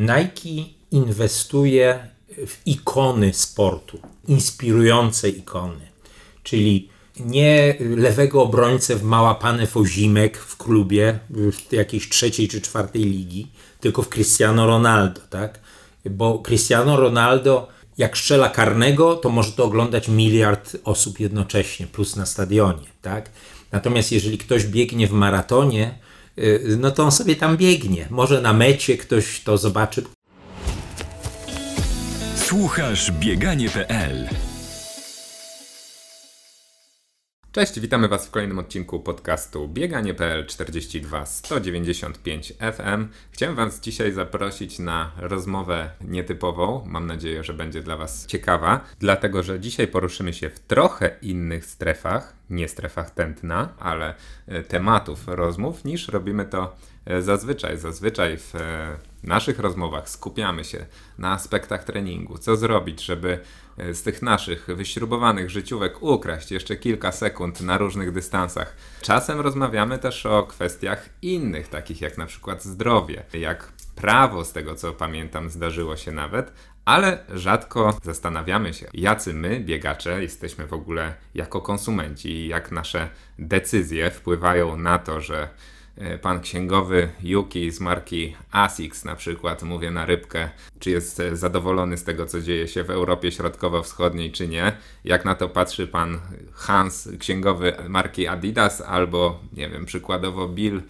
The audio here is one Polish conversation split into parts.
Nike inwestuje w ikony sportu, inspirujące ikony, czyli nie lewego obrońcę w małapane Fozimek w klubie w jakiejś trzeciej czy czwartej ligi, tylko w Cristiano Ronaldo, tak? Bo Cristiano Ronaldo jak strzela karnego, to może to oglądać miliard osób jednocześnie, plus na stadionie, tak? Natomiast jeżeli ktoś biegnie w maratonie, no to on sobie tam biegnie. Może na mecie ktoś to zobaczy. Słuchasz bieganie.pl Cześć, witamy Was w kolejnym odcinku podcastu Bieganie.pl 42 195 FM. Chciałem Was dzisiaj zaprosić na rozmowę nietypową. Mam nadzieję, że będzie dla Was ciekawa, dlatego że dzisiaj poruszymy się w trochę innych strefach, nie strefach tętna, ale e, tematów rozmów, niż robimy to e, zazwyczaj. Zazwyczaj w e, naszych rozmowach skupiamy się na aspektach treningu. Co zrobić, żeby z tych naszych wyśrubowanych życiówek ukraść jeszcze kilka sekund na różnych dystansach. Czasem rozmawiamy też o kwestiach innych, takich jak na przykład zdrowie, jak prawo, z tego co pamiętam, zdarzyło się nawet, ale rzadko zastanawiamy się, jacy my, biegacze, jesteśmy w ogóle jako konsumenci, jak nasze decyzje wpływają na to, że E, pan księgowy Yuki z marki ASICS na przykład, mówię na rybkę, czy jest e, zadowolony z tego, co dzieje się w Europie Środkowo-Wschodniej, czy nie. Jak na to patrzy pan Hans, księgowy marki Adidas, albo, nie wiem, przykładowo Bill e,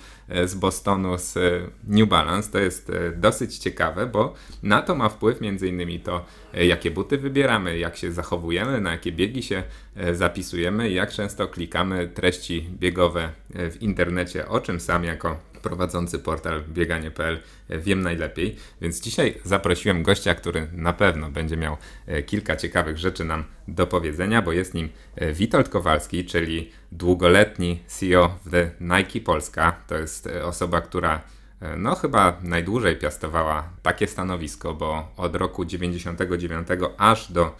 z Bostonu z New Balance, to jest dosyć ciekawe, bo na to ma wpływ między innymi to, jakie buty wybieramy, jak się zachowujemy, na jakie biegi się zapisujemy jak często klikamy treści biegowe w internecie, o czym sam jako prowadzący portal bieganie.pl wiem najlepiej. Więc dzisiaj zaprosiłem gościa, który na pewno będzie miał e, kilka ciekawych rzeczy nam do powiedzenia, bo jest nim e, Witold Kowalski, czyli długoletni CEO w The Nike Polska. To jest e, osoba, która no chyba najdłużej piastowała takie stanowisko, bo od roku 99 aż do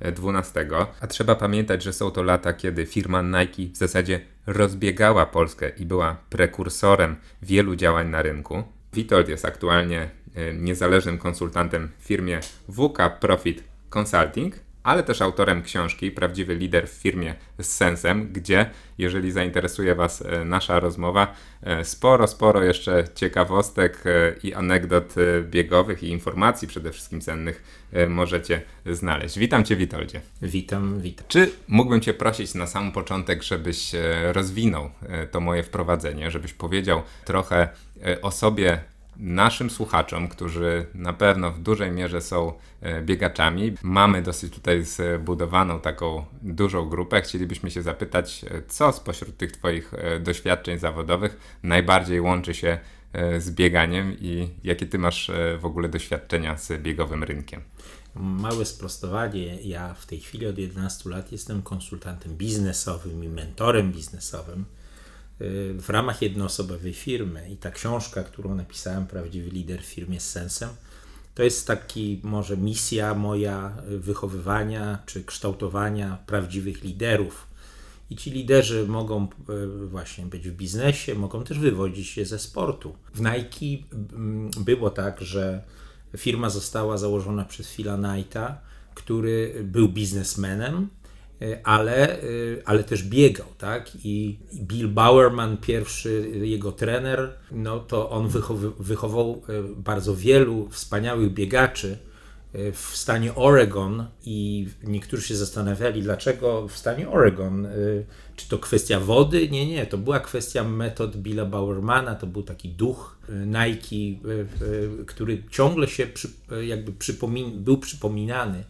2012. A trzeba pamiętać, że są to lata, kiedy firma Nike w zasadzie rozbiegała Polskę i była prekursorem wielu działań na rynku. Witold jest aktualnie e, niezależnym konsultantem w firmie WK Profit Consulting, ale też autorem książki Prawdziwy lider w firmie z sensem, gdzie, jeżeli zainteresuje Was e, nasza rozmowa, e, sporo, sporo jeszcze ciekawostek e, i anegdot biegowych i informacji przede wszystkim cennych możecie znaleźć. Witam Cię, Witoldzie. Witam, witam. Czy mógłbym Cię prosić na sam początek, żebyś rozwinął to moje wprowadzenie, żebyś powiedział trochę o sobie naszym słuchaczom, którzy na pewno w dużej mierze są e, biegaczami. Mamy dosyć tutaj zbudowaną taką dużą grupę. Chcielibyśmy się zapytać, e, co spośród tych Twoich e, doświadczeń zawodowych najbardziej łączy się z bieganiem i jakie Ty masz w ogóle doświadczenia z biegowym rynkiem? Małe sprostowanie. Ja w tej chwili od 11 lat jestem konsultantem biznesowym i mentorem biznesowym w ramach jednoosobowej firmy i ta książka, którą napisałem, Prawdziwy lider w firmie z sensem, to jest taki może misja moja wychowywania czy kształtowania prawdziwych liderów. I ci liderzy mogą y, właśnie być w biznesie, mogą też wywodzić się ze sportu. W Nike mm, było tak, że firma została założona przez Phila Knighta, który był biznesmenem, ale, e, ale też biegał, tak? I Bill Bowerman, pierwszy jego trener, no to on wychował e, bardzo wielu wspaniałych biegaczy w stanie Oregon i niektórzy się zastanawiali, dlaczego w stanie Oregon. Czy to kwestia wody? Nie, nie, to była kwestia metod Billa Bowermana, to był taki duch Nike, który ciągle się przy, jakby przypomin, był przypominany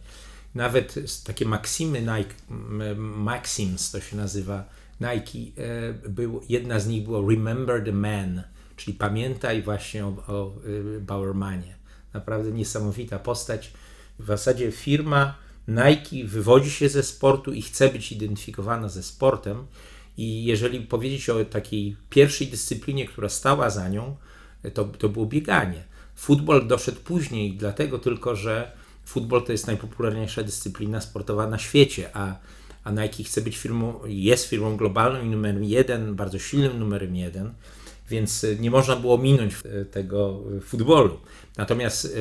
nawet takie maksimy Nike, Maxims to się nazywa, Nike, e, był, jedna z nich była Remember the Man, czyli pamiętaj właśnie o, o e, Bauermanie. Naprawdę niesamowita postać. W zasadzie firma Nike wywodzi się ze sportu i chce być identyfikowana ze sportem. I jeżeli powiedzieć o takiej pierwszej dyscyplinie, która stała za nią, to, to było bieganie. Futbol doszedł później, dlatego tylko, że futbol to jest najpopularniejsza dyscyplina sportowa na świecie, a, a Nike chce być firmą, jest firmą globalną i numerem jeden, bardzo silnym numerem jeden. więc nie można było minąć tego futbolu. Natomiast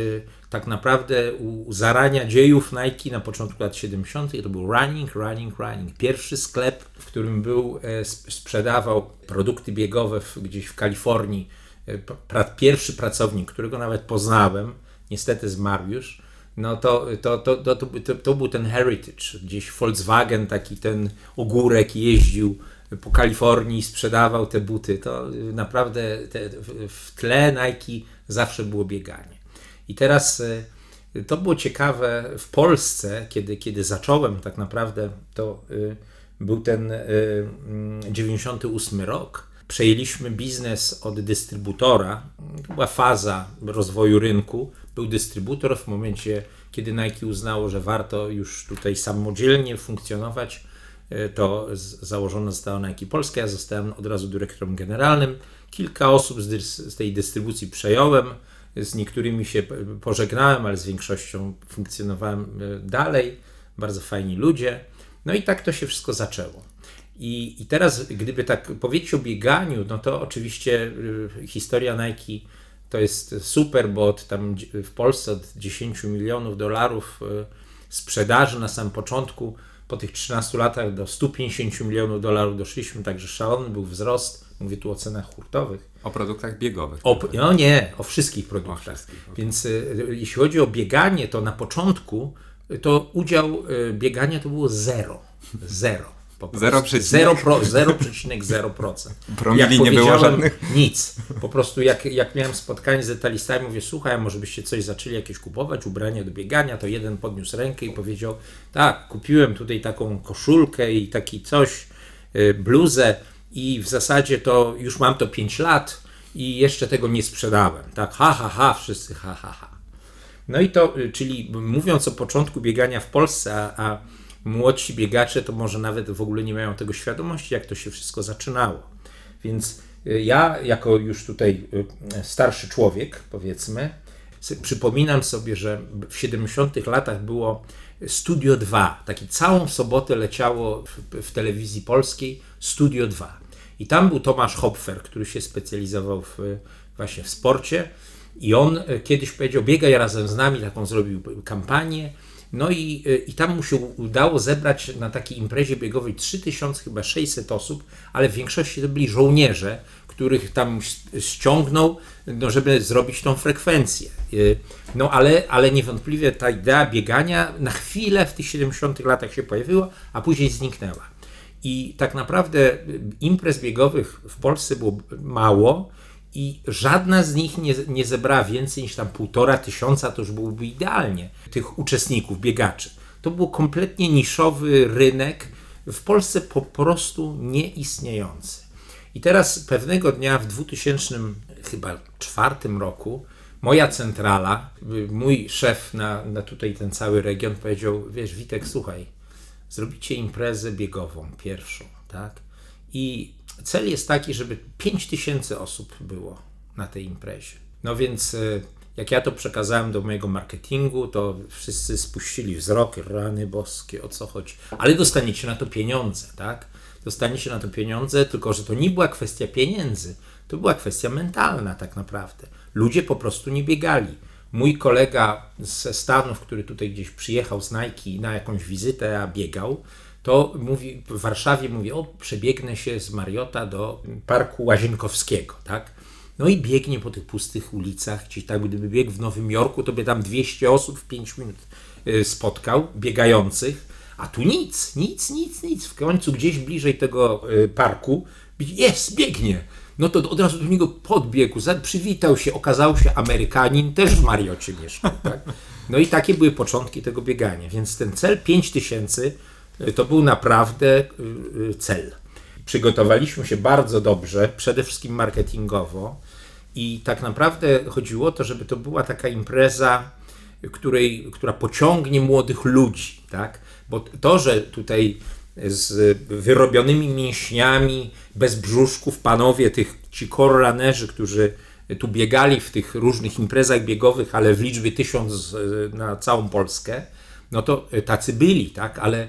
tak naprawdę u zarania dziejów Nike na początku lat 70. to był Running, Running, Running. Pierwszy sklep, w którym był, sprzedawał produkty biegowe w, gdzieś w Kalifornii. Pra, pierwszy pracownik, którego nawet poznałem, niestety zmarł już, no to, to, to, to, to, to był ten heritage. Gdzieś Volkswagen, taki ten ogórek jeździł po Kalifornii, sprzedawał te buty. To naprawdę te, w tle Nike zawsze było bieganie. I teraz e, to było ciekawe w Polsce, kiedy, kiedy zacząłem tak naprawdę, to e, był ten 98 e, rok. Przejęliśmy biznes od dystrybutora. To była faza rozwoju rynku był dystrybutor w momencie, kiedy Nike uznało, że warto już tutaj samodzielnie funkcjonować, e, to założona została Nike Polska. Ja zostałem od razu dyrektorem generalnym. Kilka osób z, z tej dystrybucji przejąłem, z niektórymi się pożegnałem, ale z większością funkcjonowałem e, dalej. Bardzo fajni ludzie. No i tak to się wszystko zaczęło. I, I teraz, gdyby tak powiedzieć o bieganiu, no to oczywiście y, historia Nike to jest super, bo od tam w Polsce od 10 milionów dolarów e, sprzedaży na samym początku, po tych 13 latach do 150 milionów dolarów doszliśmy, także szalony był wzrost. Mówię tu o cenach hurtowych. O produktach biegowych. O, no nie, o wszystkich produktach. O wszystkich, okay. Więc y, jeśli chodzi o bieganie, to na początku to udział y, biegania to było zero. Zero. 0,0%. Promili nie było żadnych? Nic. Po prostu jak, jak miałem spotkanie z detalistami, mówię, słuchaj, może byście coś zaczęli jakieś kupować, ubrania do biegania, to jeden podniósł rękę i powiedział, tak, kupiłem tutaj taką koszulkę i taki coś, y, bluzę i w zasadzie to już mam to 5 lat i jeszcze tego nie sprzedałem. Tak, ha, ha, ha, wszyscy ha, ha, ha. No i to, y, czyli mówiąc o początku biegania w Polsce, a, a młodsi biegacze to może nawet w ogóle nie mają tego świadomości, jak to się wszystko zaczynało. Więc y, ja, jako już tutaj y, starszy człowiek, powiedzmy, przypominam sobie, że w 70 latach było Studio 2. Taki całą sobotę leciało w, w telewizji polskiej Studio 2. I tam był Tomasz Hopfer, który się specjalizował w, właśnie w sporcie. I on y, kiedyś powiedział: Biegaj razem z nami, taką zrobił kampanię. No i, y, i tam mu się udało zebrać na takiej imprezie biegowej 3600 chyba 600 osób, ale w większości to byli żołnierze, których tam ściągnął, no, żeby zrobić tą frekwencję. Y, no ale, ale niewątpliwie ta idea biegania na chwilę w tych 70 latach się pojawiła, a później zniknęła. I tak naprawdę y, imprez biegowych w Polsce było mało, i żadna z nich nie, nie zebrała więcej niż tam półtora tysiąca, to już byłoby idealnie, tych uczestników, biegaczy. To był kompletnie niszowy rynek, w Polsce po prostu nieistniejący. I teraz pewnego dnia w 2004 roku moja centrala, mój szef na, na tutaj ten cały region powiedział, wiesz Witek, słuchaj, zrobicie imprezę biegową pierwszą, tak? I cel jest taki, żeby 5000 osób było na tej imprezie. No więc e, jak ja to przekazałem do mojego marketingu, to wszyscy spuścili wzrok, rany boskie, o co chodzi. Ale dostaniecie na to pieniądze, tak? Dostaniecie na to pieniądze, tylko że to nie była kwestia pieniędzy, to była kwestia mentalna tak naprawdę. Ludzie po prostu nie biegali. Mój kolega ze Stanów, który tutaj gdzieś przyjechał z Nike na jakąś wizytę, a biegał, to mówi, w Warszawie mówi, o przebiegnę się z Mariota do Parku Łazienkowskiego, tak? No i biegnie po tych pustych ulicach, gdzieś tak gdyby biegł w Nowym Jorku, to by tam 200 osób w 5 minut y, spotkał, biegających, a tu nic, nic, nic, nic. W końcu gdzieś bliżej tego y, parku jest, biegnie. No to od razu do niego podbiegł, przywitał się, okazał się Amerykanin, też w Mariocie mieszkał. Tak? No i takie były początki tego biegania, więc ten cel 5000 to był naprawdę y, y, cel. Przygotowaliśmy się bardzo dobrze, przede wszystkim marketingowo i tak naprawdę chodziło o to, żeby to była taka impreza, której, która pociągnie młodych ludzi, tak? Bo to, że tutaj z wyrobionymi mięśniami, bez brzuszków, panowie, tych ci koronerzy, którzy tu biegali w tych różnych imprezach biegowych, ale w liczbie tysiąc na całą Polskę, no to tacy byli, tak? Ale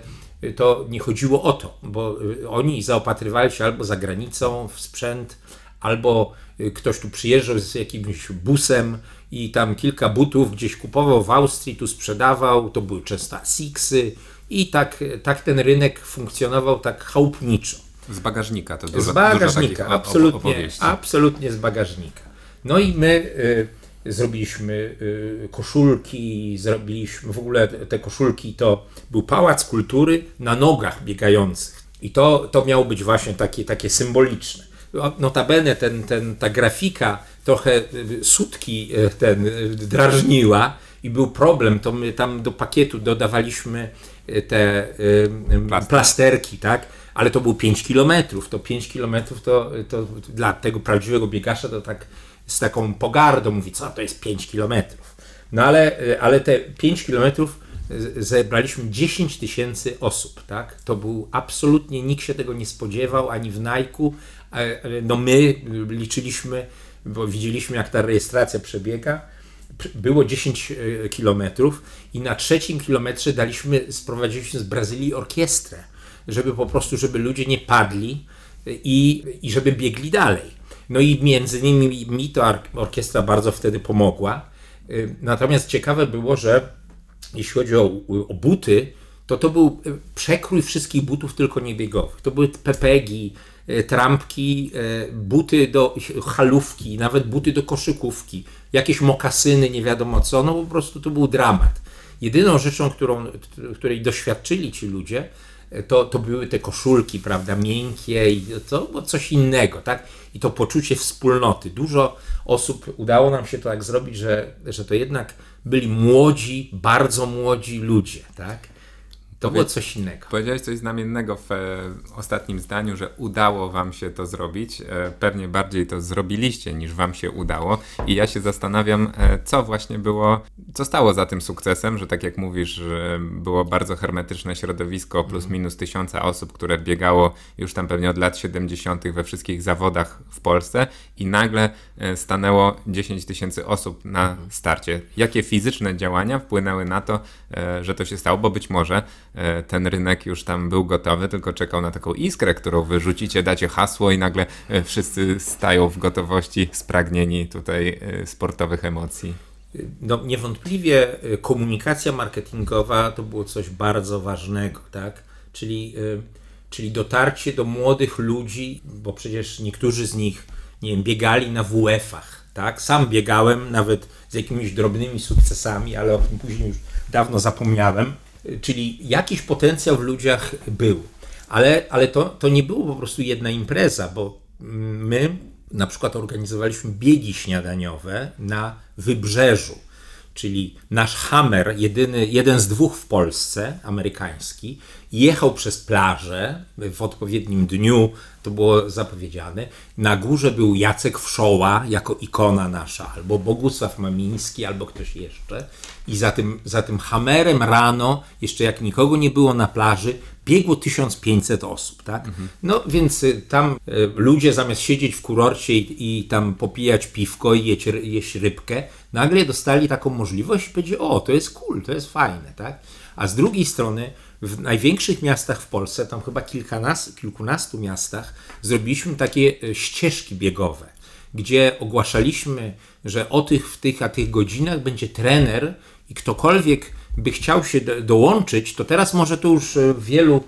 to nie chodziło o to, bo y, oni zaopatrywali się albo za granicą w sprzęt, albo y, ktoś tu przyjeżdżał z jakimś busem i tam kilka butów gdzieś kupował w Austrii, tu sprzedawał, to były często Sixy i tak, tak ten rynek funkcjonował tak chałupniczo. Z bagażnika to dużo Z bagażnika, dużo absolutnie, absolutnie z bagażnika. No i my y, zrobiliśmy y, koszulki, zrobiliśmy w ogóle te koszulki to był pałac kultury na nogach biegających. I to, to miało być właśnie takie, takie symboliczne. O, Notabene ten, ten, ta grafika trochę y, sutki y, ten drażniła i był problem, to my tam do pakietu dodawaliśmy te Plaster. plasterki, tak? Ale to był 5 kilometrów. To 5 kilometrów to, to dla tego prawdziwego biegacza to tak z taką pogardą mówi, co to jest 5 kilometrów. No ale, y, ale te 5 kilometrów y, zebraliśmy 10 tysięcy osób, tak? To był absolutnie, nikt się tego nie spodziewał, ani w Nike'u. E, e, No my liczyliśmy, bo widzieliśmy jak ta rejestracja przebiega, było 10 e, kilometrów i na trzecim kilometrze daliśmy, sprowadziliśmy z Brazylii orkiestrę, żeby po prostu, żeby ludzie nie padli e, i, i żeby biegli dalej. No i między innymi mi to orkiestra bardzo wtedy pomogła. Y, Natomiast ciekawe było, że jeśli chodzi o, o buty, to to był y, przekrój wszystkich butów, tylko niebiegowych. To były pepegi, y, trampki, buty do halówki, nawet buty do koszykówki, jakieś mokasyny, nie wiadomo co. No po prostu to był dramat. Jedyną rzeczą, którą, której doświadczyli ci ludzie, to, to były te koszulki, prawda, miękkie i to było coś innego, tak? I to poczucie wspólnoty. Dużo osób, udało nam się to tak zrobić, że, że to jednak byli młodzi, bardzo młodzi ludzie, tak? To było coś innego. Powiedziałeś coś znamiennego w e, ostatnim zdaniu, że udało wam się to zrobić. E, pewnie bardziej to zrobiliście niż wam się udało. I ja się zastanawiam, e, co właśnie było, co stało za tym sukcesem, że tak jak mówisz, że było bardzo hermetyczne środowisko, plus minus tysiąca osób, które biegało już tam pewnie od lat 70. we wszystkich zawodach w Polsce i nagle e, stanęło 10 tysięcy osób na starcie. Jakie fizyczne działania wpłynęły na to, e, że to się stało, bo być może ten rynek już tam był gotowy, tylko czekał na taką iskrę, którą wyrzucicie, dacie hasło i nagle e, wszyscy stają w gotowości, spragnieni tutaj e, sportowych emocji. No, niewątpliwie komunikacja marketingowa to było coś bardzo ważnego, tak? Czyli, czyli dotarcie do młodych ludzi, bo przecież niektórzy z nich, nie wiem, biegali na WF-ach, tak? Sam biegałem nawet z jakimiś drobnymi sukcesami, ale o tym później już dawno zapomniałem. Czyli jakiś potencjał w ludziach był. Ale, ale to, to nie było po prostu jedna impreza, bo my na przykład organizowaliśmy biegi śniadaniowe na wybrzeżu. Czyli nasz Hammer, jedyny, jeden z dwóch w Polsce, amerykański, jechał przez plażę w odpowiednim dniu, to było zapowiedziane. Na górze był Jacek Wszoła jako ikona nasza, albo Bogusław Mamiński, albo ktoś jeszcze. I za tym, za tym Hammerem rano, jeszcze jak nikogo nie było na plaży, biegło 1500 osób, tak? No więc y, tam y, ludzie zamiast siedzieć w kurorcie i, i tam popijać piwko i jeść, jeść rybkę, nagle dostali taką możliwość i powiedzieli, o, to jest cool, to jest fajne, tak? A z drugiej strony w największych miastach w Polsce, tam chyba kilkunastu miastach, zrobiliśmy takie y, ścieżki biegowe, gdzie ogłaszaliśmy, że o tych, w tych, a tych godzinach będzie trener i ktokolwiek by chciał się do, dołączyć, to teraz może to już e, wielu,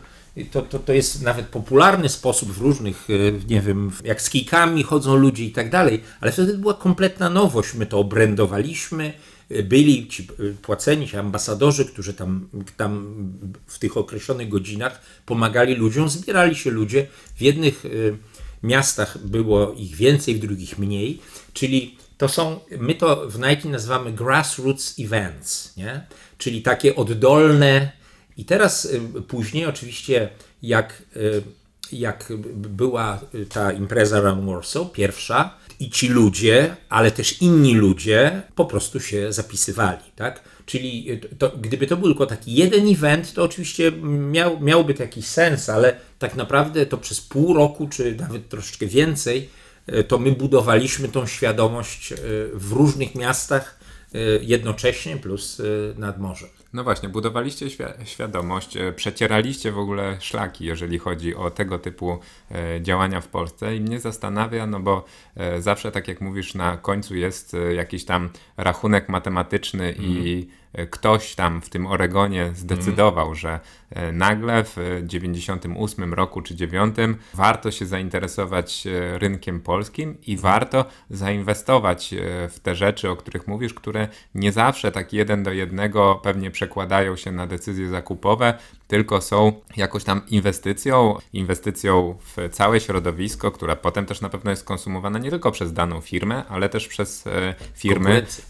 to, to, to jest nawet popularny sposób w różnych, e, nie wiem, jak z kijkami chodzą ludzie i tak dalej, ale wtedy była kompletna nowość. My to obrędowaliśmy, e, byli ci płaceni ci ambasadorzy, którzy tam, tam w tych określonych godzinach pomagali ludziom, zbierali się ludzie. W jednych miastach było ich więcej, w drugich mniej, czyli to są, my to w Nike nazywamy grassroots events, nie? czyli takie oddolne. I teraz y, później, oczywiście, jak, y, jak była ta impreza Run Warsaw, pierwsza, i ci ludzie, ale też inni ludzie po prostu się zapisywali, tak? Czyli y, to, gdyby to był tylko taki jeden event, to oczywiście miał, miałby to jakiś sens, ale tak naprawdę to przez pół roku, czy nawet troszeczkę więcej, to my budowaliśmy tą świadomość y, w różnych miastach y, jednocześnie plus nad morzem. No właśnie, budowaliście świ- świadomość, e, przecieraliście w ogóle szlaki, jeżeli chodzi o tego typu e, działania w Polsce i mnie zastanawia, no bo e, zawsze tak jak mówisz, na końcu jest e, jakiś tam rachunek matematyczny i e, ktoś tam w tym Oregonie zdecydował, że e, nagle w 98 roku czy 9 warto się zainteresować e, rynkiem polskim i warto zainwestować e, w te rzeczy, o których mówisz, które nie zawsze tak jeden do jednego pewnie przekładają się na decyzje zakupowe, tylko są jakoś tam inwestycją, inwestycją w całe środowisko, która potem też na pewno jest konsumowana nie tylko przez daną firmę, ale też przez e, firmy Konkurencję.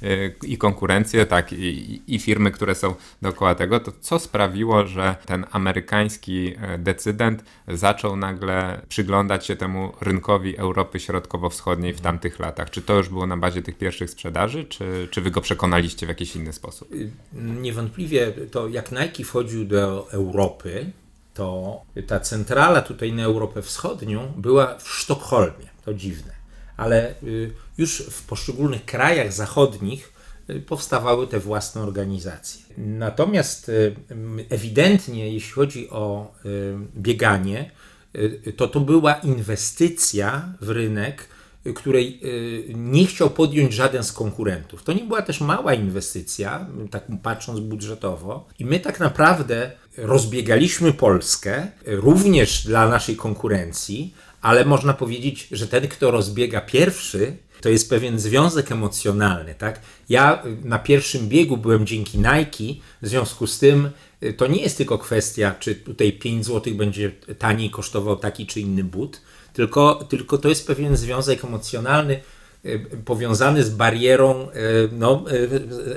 e, i konkurencję, tak, i, i- i firmy, które są dookoła tego, to co sprawiło, że ten amerykański e, decydent zaczął nagle przyglądać się temu rynkowi Europy Środkowo-Wschodniej w tamtych latach? Czy to już było na bazie tych pierwszych sprzedaży, czy, czy wy go przekonaliście w jakiś inny sposób? Niewątpliwie to jak Nike wchodził do Europy, to ta centrala tutaj na Europę Wschodnią była w Sztokholmie. To dziwne. Ale y, już w poszczególnych krajach zachodnich y, powstawały te własne organizacje. Natomiast y, ewidentnie, jeśli chodzi o bieganie, to to była inwestycja w rynek, której nie chciał podjąć żaden z konkurentów. To nie była też mała inwestycja, tak patrząc budżetowo. I my tak naprawdę rozbiegaliśmy Polskę również dla naszej konkurencji, ale można powiedzieć, że ten, kto rozbiega pierwszy, to jest pewien związek emocjonalny, tak? Ja na pierwszym biegu byłem dzięki Nike, w związku z tym y, to nie jest tylko kwestia, czy tutaj 5 zł będzie taniej kosztował taki czy inny but, tylko, tylko to jest pewien związek emocjonalny powiązany z barierą y, no, y,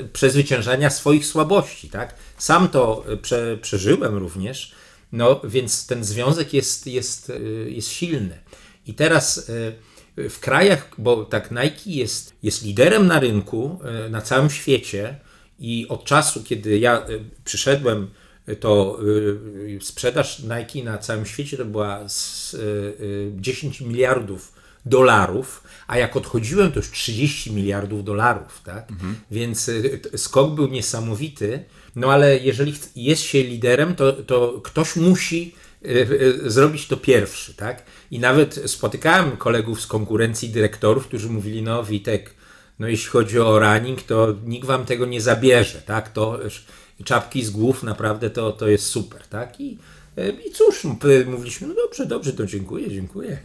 y, przezwyciężania swoich słabości, tak? Sam to y, prze, przeżyłem również, no więc ten związek jest, jest, y, jest silny. I teraz y, w krajach, bo tak Nike jest, jest liderem na rynku, y, na całym świecie i od czasu, kiedy ja y, przyszedłem, y, to y, sprzedaż Nike na całym świecie to była z, y, y, 10 miliardów dolarów, a jak odchodziłem, to już 30 miliardów dolarów, tak? Więc y, skok był niesamowity, no ale jeżeli jest się liderem, to, to ktoś musi y, y, zrobić to pierwszy, tak? I nawet spotykałem kolegów z konkurencji dyrektorów, którzy mówili, no Witek, no jeśli chodzi o running, to nikt wam tego nie zabierze, tak? To czapki z głów naprawdę to, to jest super, tak? I, i cóż, m- mówiliśmy, no dobrze, dobrze, to dziękuję, dziękuję.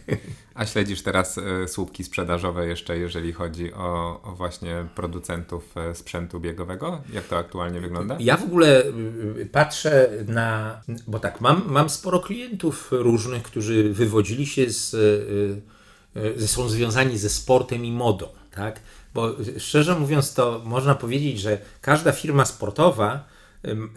A śledzisz teraz e, słupki sprzedażowe jeszcze, jeżeli chodzi o, o właśnie producentów e, sprzętu biegowego? Jak to aktualnie wygląda? Ja w ogóle y, y, patrzę na, bo tak, mam, mam sporo klientów różnych, którzy wywodzili się z, y, y, y, są związani ze sportem i modą, tak? Bo y, szczerze mówiąc, to można powiedzieć, że każda firma sportowa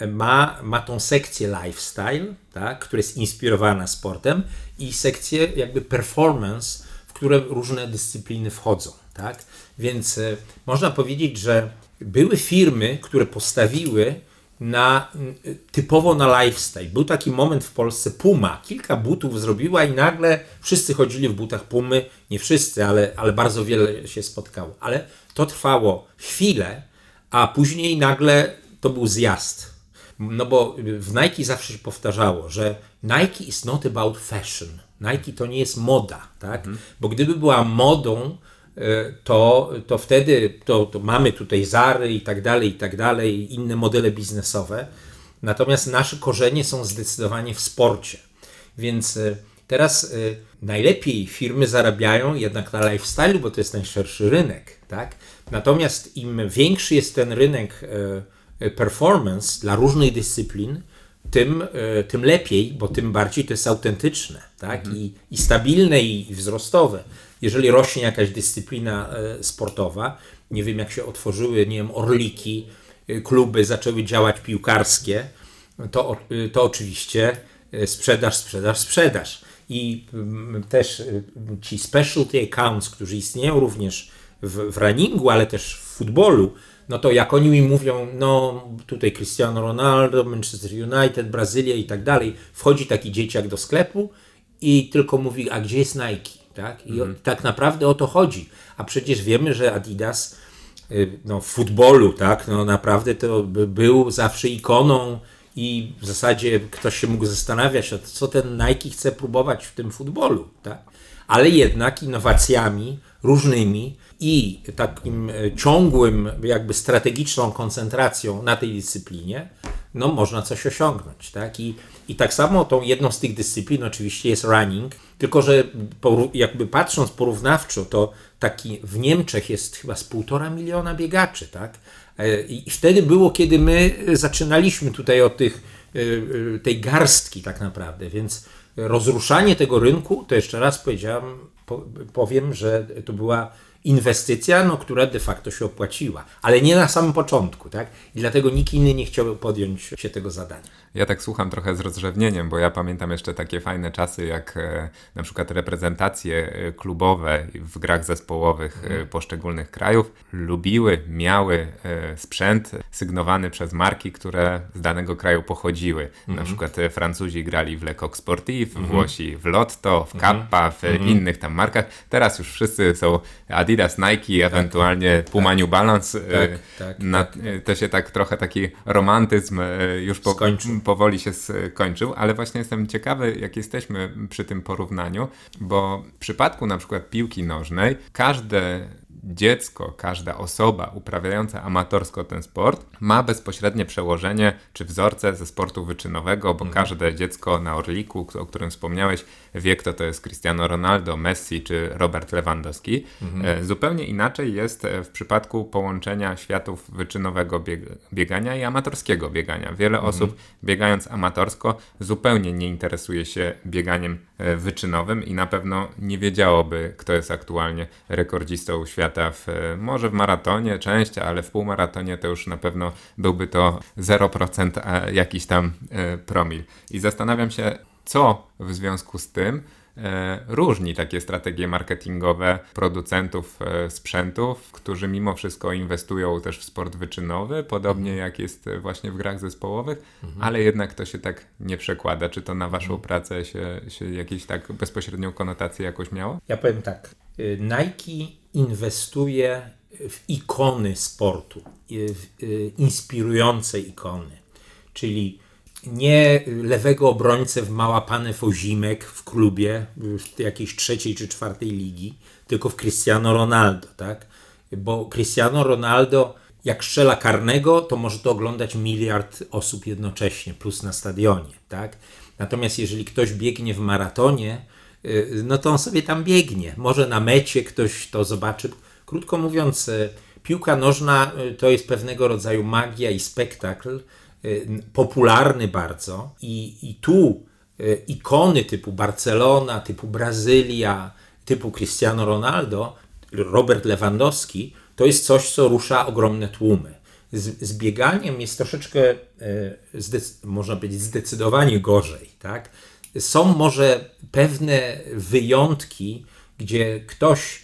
ma, ma tą sekcję lifestyle, tak? która jest inspirowana sportem i sekcję jakby performance, w które różne dyscypliny wchodzą, tak? Więc y, można powiedzieć, że były firmy, które postawiły na y, typowo na lifestyle. Był taki moment w Polsce Puma, kilka butów zrobiła i nagle wszyscy chodzili w butach Pumy, nie wszyscy, ale, ale bardzo wiele się spotkało. Ale to trwało chwilę, a później nagle to był zjazd. No bo w Nike zawsze się powtarzało, że Nike is not about fashion. Nike to nie jest moda, tak? Bo gdyby była modą, e, to, to wtedy to, to mamy tutaj Zary i tak dalej, i tak dalej, inne modele biznesowe. Natomiast nasze korzenie są zdecydowanie w sporcie. Więc e, teraz najlepiej firmy zarabiają jednak na lifestyle, bo to jest najszerszy rynek, tak? Natomiast im większy jest ten rynek performance dla różnych dyscyplin, tym, e, tym lepiej, bo tym bardziej to jest autentyczne, tak? I, I stabilne, i, wzrostowe. Jeżeli rośnie jakaś dyscyplina e, sportowa, nie wiem jak się otworzyły, nie wiem, orliki, e, kluby zaczęły działać piłkarskie, to, to oczywiście sprzedaż, sprzedaż, sprzedaż. I mm, też ci specialty accounts, którzy istnieją również w, w runningu, ale też w futbolu, no to jak oni mi mówią, no tutaj Cristiano Ronaldo, Manchester United, Brazylia i tak dalej, wchodzi taki dzieciak do sklepu i tylko mówi, a gdzie jest Nike? Tak? I o, tak naprawdę o to chodzi. A przecież wiemy, że Adidas no, w futbolu, tak, no naprawdę to był zawsze ikoną i w zasadzie ktoś się mógł zastanawiać, co ten Nike chce próbować w tym futbolu, tak? Ale jednak innowacjami różnymi i takim e, ciągłym, jakby strategiczną koncentracją na tej dyscyplinie, no można coś osiągnąć, tak? I, i tak samo tą jedną z tych dyscyplin oczywiście jest running, tylko że jakby patrząc porównawczo, to taki w Niemczech jest chyba z półtora miliona biegaczy, tak? E, I wtedy było, kiedy my zaczynaliśmy tutaj od tych, e, e, tej garstki tak naprawdę, więc rozruszanie tego rynku, to jeszcze raz powiedziałem, powiem, że to była inwestycja, no, która de facto się opłaciła, ale nie na samym początku, tak? I dlatego nikt inny nie chciał podjąć się tego zadania. Ja tak słucham trochę z rozrzewnieniem, bo ja pamiętam jeszcze takie fajne czasy, jak e, na przykład reprezentacje e, klubowe w grach zespołowych e, mhm. poszczególnych krajów lubiły, miały sprzęt sygnowany przez marki, które z danego kraju pochodziły. Mhm. Na przykład Francuzi grali w Le Coq Sportif, mhm. Włosi w Lotto, w mhm. Kappa, w mhm. innych tam markach. Teraz już wszyscy są Adidas, Nike, tak. ewentualnie Puma tak. New Balance. Tak, tak, na, tak. To się tak trochę taki romantyzm już po, powoli się skończył, ale właśnie jestem ciekawy, jak jesteśmy przy tym porównaniu, bo w przypadku na przykład piłki nożnej, każde dziecko, każda osoba uprawiająca amatorsko ten sport ma bezpośrednie przełożenie czy wzorce ze sportu wyczynowego, bo mhm. każde dziecko na Orliku, o którym wspomniałeś, wie kto to jest Cristiano Ronaldo, Messi czy Robert Lewandowski. Mhm. E, zupełnie inaczej jest w przypadku połączenia światów wyczynowego biegania i amatorskiego biegania. Wiele mhm. osób biegając amatorsko zupełnie nie interesuje się bieganiem e, wyczynowym i na pewno nie wiedziałoby, kto jest aktualnie rekordzistą świata w, e, może w maratonie część, ale w półmaratonie to już na pewno byłby to 0% jakiś tam promil. I zastanawiam się, co w związku z tym e, różni takie strategie marketingowe producentów e, sprzętów, którzy mimo wszystko inwestują też w sport wyczynowy, podobnie jak jest właśnie w grach zespołowych, mhm. ale jednak to się tak nie przekłada. Czy to na waszą mhm. pracę się, się jakieś tak bezpośrednią konotację jakoś miało? Ja powiem tak. Y, Nike inwestuje w ikony sportu, w y, inspirujące ikony, czyli nie lewego obrońcę w małapane Fozimek w klubie w jakiejś trzeciej czy czwartej ligi, tylko w Cristiano Ronaldo, tak? Bo Cristiano Ronaldo jak strzela karnego, to może to oglądać miliard osób jednocześnie, plus na stadionie, tak? Natomiast jeżeli ktoś biegnie w maratonie, y, no to on sobie tam biegnie. Może na mecie ktoś to zobaczy. Krótko mówiąc, y, piłka nożna y, to jest pewnego rodzaju magia i spektakl, popularny bardzo i, i tu y, ikony typu Barcelona, typu Brazylia, typu Cristiano Ronaldo, Robert Lewandowski, to jest coś, co rusza ogromne tłumy. Z, z bieganiem jest troszeczkę, y, można powiedzieć, zdecydowanie gorzej. Tak? Są może pewne wyjątki, gdzie ktoś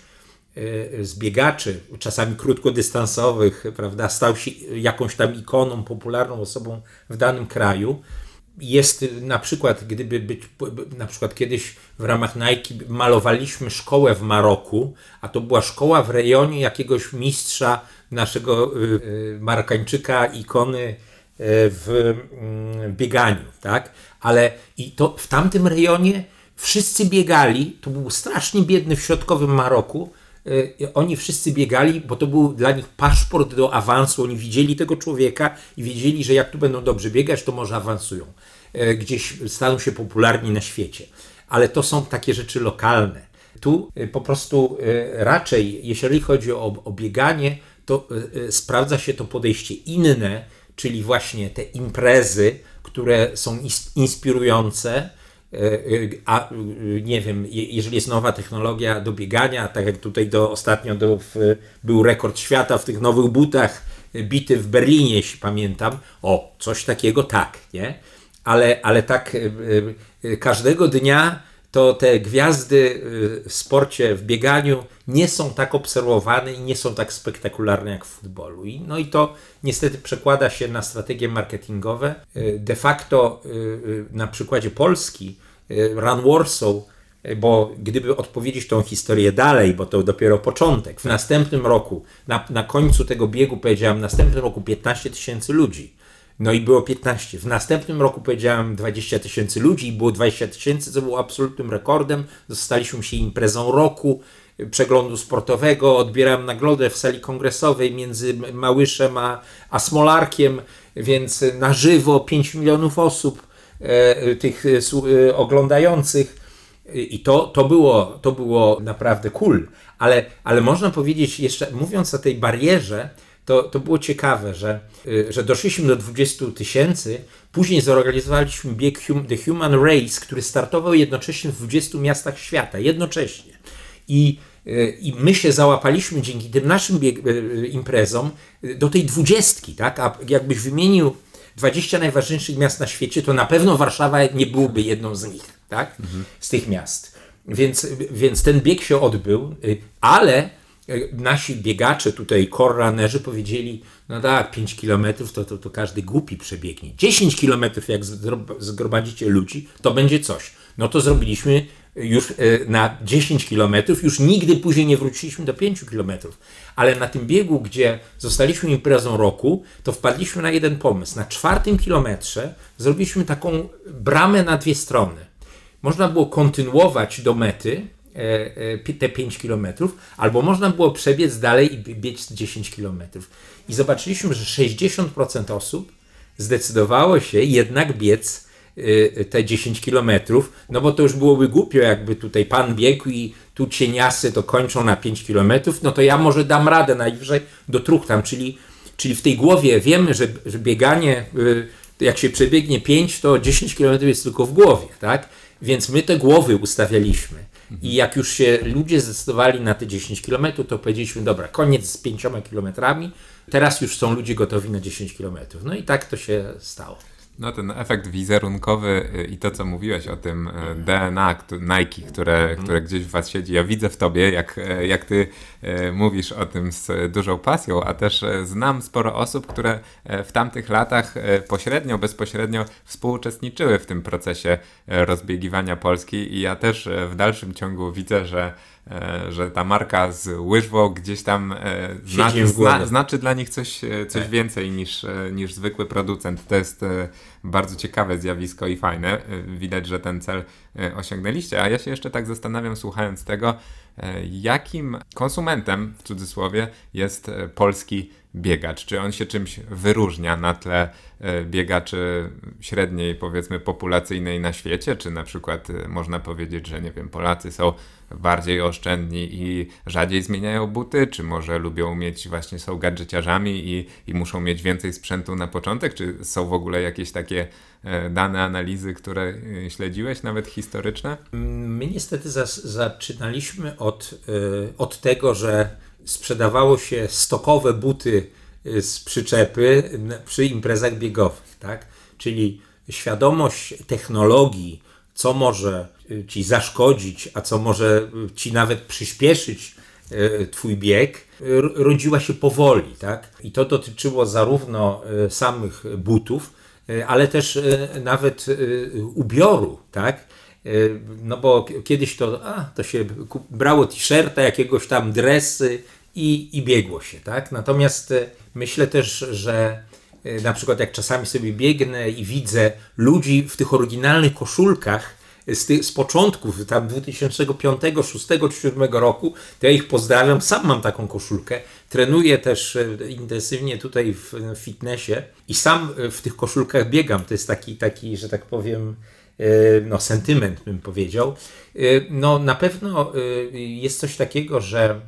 Y, z biegaczy, czasami krótkodystansowych, prawda, stał się jakąś tam ikoną, popularną osobą w danym kraju. Jest na przykład, gdyby być, na przykład kiedyś w ramach Nike malowaliśmy szkołę w Maroku, a to była szkoła w rejonie jakiegoś mistrza naszego y, y, Marokańczyka, ikony w mm, bieganiu, tak? Ale i to w tamtym rejonie wszyscy biegali, to był strasznie biedny w środkowym Maroku, oni wszyscy biegali, bo to był dla nich paszport do awansu. Oni widzieli tego człowieka i wiedzieli, że jak tu będą dobrze biegać, to może awansują. Y, gdzieś staną się popularni na świecie. Ale to są takie rzeczy lokalne. Tu y, po prostu raczej, jeżeli chodzi o, o bieganie, to sprawdza się to podejście inne, czyli właśnie te imprezy, które są inspirujące, a nie wiem, jeżeli jest nowa technologia do biegania, tak jak tutaj do, ostatnio do, w, był rekord świata w tych nowych butach e, bity w Berlinie, jeśli pamiętam, o, coś takiego tak, nie? Ale, ale tak każdego dnia to te gwiazdy w sporcie, w bieganiu nie są tak obserwowane i nie są tak spektakularne jak w futbolu. I, no i to niestety przekłada się na strategie marketingowe. De facto na przykładzie Polski Run Warsaw bo gdyby odpowiedzieć tą historię dalej, bo to dopiero początek, w następnym roku, na, na końcu tego biegu powiedziałem, w następnym roku 15 tysięcy ludzi. No i było 15. W następnym roku powiedziałem 20 tysięcy ludzi i było 20 tysięcy, co było absolutnym rekordem. Zostaliśmy się imprezą roku przeglądu sportowego, odbierałem nagrodę w sali kongresowej między Małyszem a, a Smolarkiem, więc na żywo 5 milionów osób e, tych e, oglądających i to, to, było, to było naprawdę cool, ale, ale można powiedzieć jeszcze, mówiąc o tej barierze, to, to było ciekawe, że, że doszliśmy do 20 tysięcy, później zorganizowaliśmy bieg The Human Race, który startował jednocześnie w 20 miastach świata, jednocześnie. I, i my się załapaliśmy dzięki tym naszym bieg, imprezom do tej dwudziestki, tak? A jakbyś wymienił 20 najważniejszych miast na świecie, to na pewno Warszawa nie byłoby jedną z nich, tak? Mhm. Z tych miast. Więc, więc ten bieg się odbył, y, ale y, nasi biegacze tutaj, korranerzy powiedzieli, no tak, 5 kilometrów to, to, to każdy głupi przebiegnie. 10 kilometrów, jak zgromadzicie ludzi, to będzie coś. No to zrobiliśmy już e, na 10 km, już nigdy później nie wróciliśmy do 5 km. Ale na tym biegu, gdzie zostaliśmy imprezą roku, to wpadliśmy na jeden pomysł. Na czwartym kilometrze zrobiliśmy taką bramę na dwie strony. Można było kontynuować do mety te 5 km, albo można było przebiec dalej i biec 10 km. I zobaczyliśmy, że 60% osób zdecydowało się jednak biec Y, te 10 kilometrów, no bo to już byłoby głupio, jakby tutaj pan biegł i tu cieniasy to kończą na 5 kilometrów, no to ja może dam radę najwyżej do tam, czyli, czyli w tej głowie wiemy, że, że bieganie, jak się przebiegnie 5, to 10 kilometrów jest tylko w głowie, tak? Więc my te głowy ustawialiśmy. I jak już się ludzie zdecydowali na te 10 km, to powiedzieliśmy, dobra, koniec z 5 kilometrami, teraz już są ludzie gotowi na 10 km. No i tak to się stało. No ten efekt wizerunkowy y, i to, co mówiłeś o tym y, DNA Nike, które, mhm. które gdzieś w was siedzi, ja widzę w tobie, jak, e, jak ty e, mówisz o tym z dużą pasją, a też e, znam sporo osób, które w tamtych latach pośrednio, bezpośrednio współuczestniczyły w tym procesie rozbiegiwania Polski i ja też w dalszym ciągu widzę, że że ta marka z łyżwą gdzieś tam e, zna, zna, znaczy dla nich coś, e, coś tak. więcej niż, niż zwykły producent. To jest bardzo ciekawe zjawisko i fajne. Widać, że ten cel osiągnęliście. A ja się jeszcze tak zastanawiam, słuchając tego, jakim konsumentem w cudzysłowie jest polski biegacz? Czy on się czymś wyróżnia na tle biegaczy średniej, powiedzmy, populacyjnej na świecie? Czy na przykład można powiedzieć, że nie wiem, Polacy są bardziej oszczędni i rzadziej zmieniają buty, czy może lubią mieć, właśnie są gadżeciarzami i, i muszą mieć więcej sprzętu na początek, czy są w ogóle jakieś takie e, dane, analizy, które e, śledziłeś, nawet historyczne? My niestety zaczynaliśmy od, e, od tego, że sprzedawało się stokowe buty z przyczepy przy imprezach biegowych, tak? Czyli świadomość technologii, co może y, ci zaszkodzić, a co może y, ci nawet przyspieszyć y, twój bieg, rodziła się powoli, tak? I to dotyczyło zarówno samych butów, ale też nawet ubioru, tak? No bo kiedyś to, a, to się brało t-shirta, jakiegoś tam dresy i, i biegło się, tak? Natomiast myślę też, że na przykład jak czasami sobie biegnę i widzę ludzi w tych oryginalnych koszulkach z, tych, z początków, tam 2005, 2006, 2007 roku, to ja ich pozdrawiam, sam mam taką koszulkę, trenuję też e, intensywnie tutaj w fitnessie i sam e, w tych koszulkach biegam, to jest taki, taki że tak powiem, e, no, sentyment bym powiedział. No na pewno jest coś takiego, że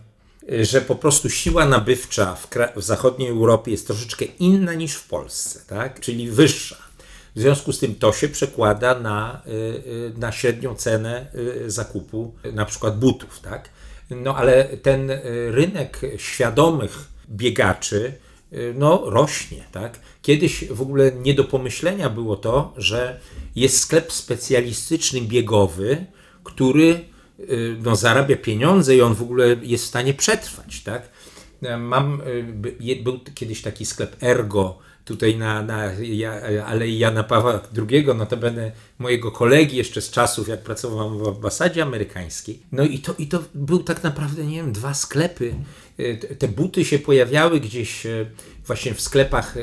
że po prostu siła nabywcza w, w, zachodniej Europie jest troszeczkę inna niż w Polsce, tak? czyli wyższa. W związku z tym to się przekłada na, y, y, na średnią cenę y, zakupu na przykład butów. Tak? No ale ten rynek świadomych biegaczy no, rośnie. Tak? Kiedyś w ogóle nie do pomyślenia było to, że jest sklep specjalistyczny biegowy, który no, zarabia pieniądze i on w ogóle jest w stanie przetrwać. Tak? E, mam, e, był kiedyś taki sklep Ergo tutaj na, na Alei Jana Pawła II, notabene mojego kolegi jeszcze z czasów, jak pracowałem w ambasadzie amerykańskiej. No i to, i to był tak naprawdę, nie wiem, dwa sklepy. E, te buty się pojawiały gdzieś właśnie w sklepach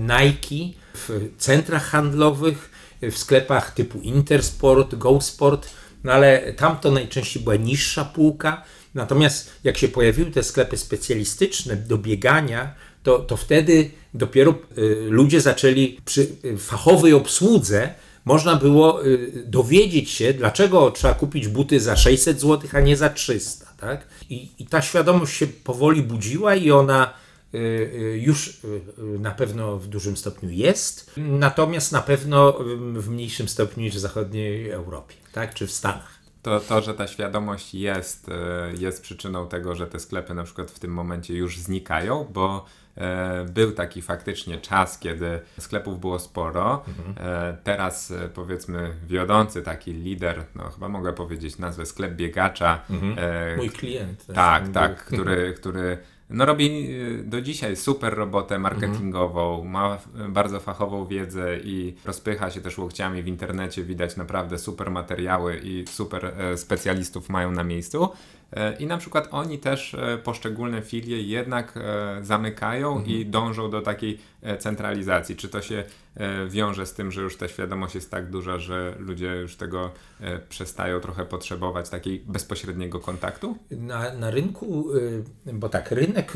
Nike, w centrach handlowych, w sklepach typu Intersport, GoSport, no ale tam to najczęściej była niższa półka, Natomiast jak się pojawiły te sklepy specjalistyczne do biegania, to, to wtedy dopiero y, ludzie zaczęli przy y, fachowej obsłudze można było y, dowiedzieć się, dlaczego trzeba kupić buty za 600 zł, a nie za 300. Tak? I, I ta świadomość się powoli budziła i ona już na pewno w dużym stopniu jest, natomiast na pewno w mniejszym stopniu niż w zachodniej Europie, tak? czy w Stanach to, to, że ta świadomość jest, e, jest przyczyną tego, że te sklepy na przykład w tym momencie już znikają, bo e, był taki faktycznie czas, kiedy sklepów było sporo. Mhm. E, teraz powiedzmy wiodący taki lider, no chyba mogę powiedzieć nazwę sklep biegacza. Mhm. Mój klient. Tak, tak, który, który no robi y, do dzisiaj super robotę marketingową, mhm. ma bardzo fachową wiedzę i rozpycha się też łokciami w internecie, widać naprawdę super materiały i super e, specjalistów mają na miejscu. E, I na przykład oni też e, poszczególne filie jednak zamykają mhm. i dążą do takiej centralizacji. Czy to się wiąże z tym, że już ta świadomość jest tak duża, że ludzie już tego przestają trochę potrzebować takiej bezpośredniego kontaktu? Na, na rynku, bo tak, rynek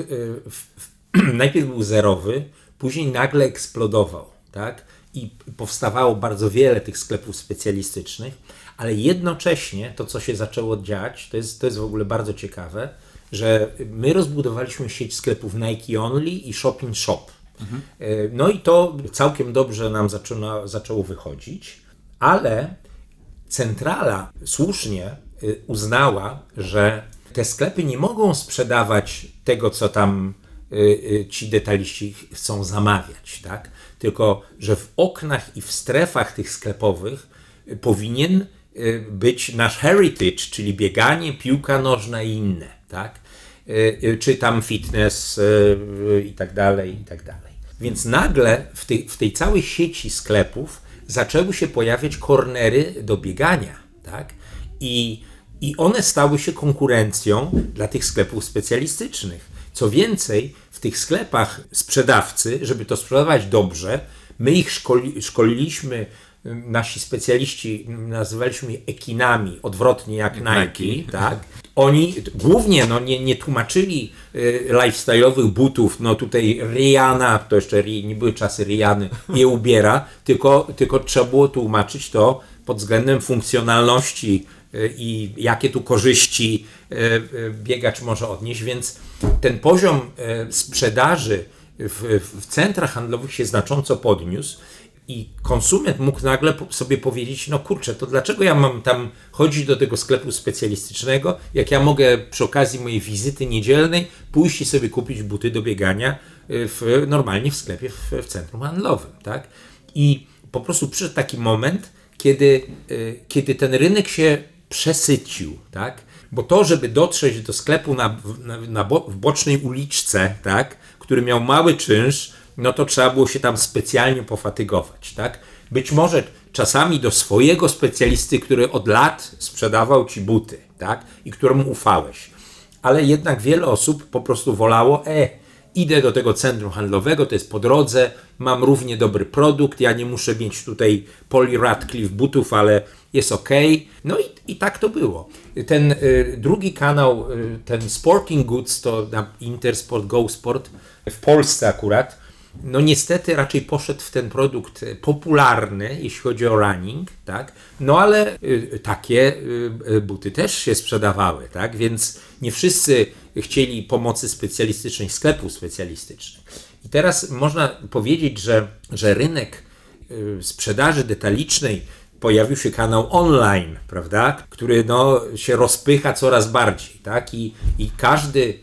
w, w, najpierw był zerowy, później nagle eksplodował, tak? I powstawało bardzo wiele tych sklepów specjalistycznych ale jednocześnie to, co się zaczęło dziać, to jest, to jest w ogóle bardzo ciekawe, że my rozbudowaliśmy sieć sklepów Nike Only i Shopping Shop. Mhm. No i to całkiem dobrze nam zaczyna, zaczęło wychodzić, ale centrala słusznie e, uznała, że te sklepy nie mogą sprzedawać tego, co tam e, ci detaliści chcą zamawiać, tak? Tylko, że w oknach i w strefach tych sklepowych powinien Y, być nasz heritage, czyli bieganie, piłka nożna i inne, tak? Y, y, czy tam fitness i tak dalej, i tak dalej. Więc nagle w tej, w tej całej sieci sklepów zaczęły się pojawiać kornery do biegania, tak? I, I one stały się konkurencją dla tych sklepów specjalistycznych. Co więcej, w tych sklepach sprzedawcy, żeby to sprzedawać dobrze, my ich szkoli, szkoliliśmy nasi specjaliści nazywaliśmy je ekinami, odwrotnie jak Nike, Nike. tak? Oni głównie no, nie, nie tłumaczyli y, lifestyle'owych butów, no tutaj Rihanna, to jeszcze nie były czasy Rihanny, je ubiera, tylko, tylko trzeba było tłumaczyć to pod względem funkcjonalności y, i jakie tu korzyści y, y biegacz może odnieść, więc ten poziom y, sprzedaży w, w centrach handlowych się znacząco podniósł i konsument mógł nagle sobie powiedzieć, no kurczę, to dlaczego ja mam tam chodzić do tego sklepu specjalistycznego, jak ja mogę przy okazji mojej wizyty niedzielnej pójść i sobie kupić buty do biegania y, w, normalnie w sklepie w, w centrum handlowym, tak? I po prostu przyszedł taki moment, kiedy, y, kiedy ten rynek się przesycił, tak? Bo to, żeby dotrzeć do sklepu na, na, na bo, w bocznej uliczce, tak? który miał mały czynsz, no to trzeba było się tam specjalnie pofatygować, tak? Być może czasami do swojego specjalisty, który od lat sprzedawał ci buty, tak? I któremu ufałeś. Ale jednak wiele osób po prostu wolało, e, idę do tego centrum handlowego, to jest po drodze, mam równie dobry produkt, ja nie muszę mieć tutaj Polly Radcliffe butów, ale jest ok. No i, i tak to było. Ten y, drugi kanał, y, ten Sporting Goods, to na Intersport, Go Sport, w Polsce akurat, no niestety raczej poszedł w ten produkt popularny, jeśli chodzi o running, tak? No ale y, takie y, buty też się sprzedawały, tak? Więc nie wszyscy chcieli pomocy specjalistycznej, sklepów specjalistycznych. I teraz można powiedzieć, że, że rynek y, sprzedaży detalicznej pojawił się kanał online, prawda? Który no, się rozpycha coraz bardziej, tak? I, i każdy,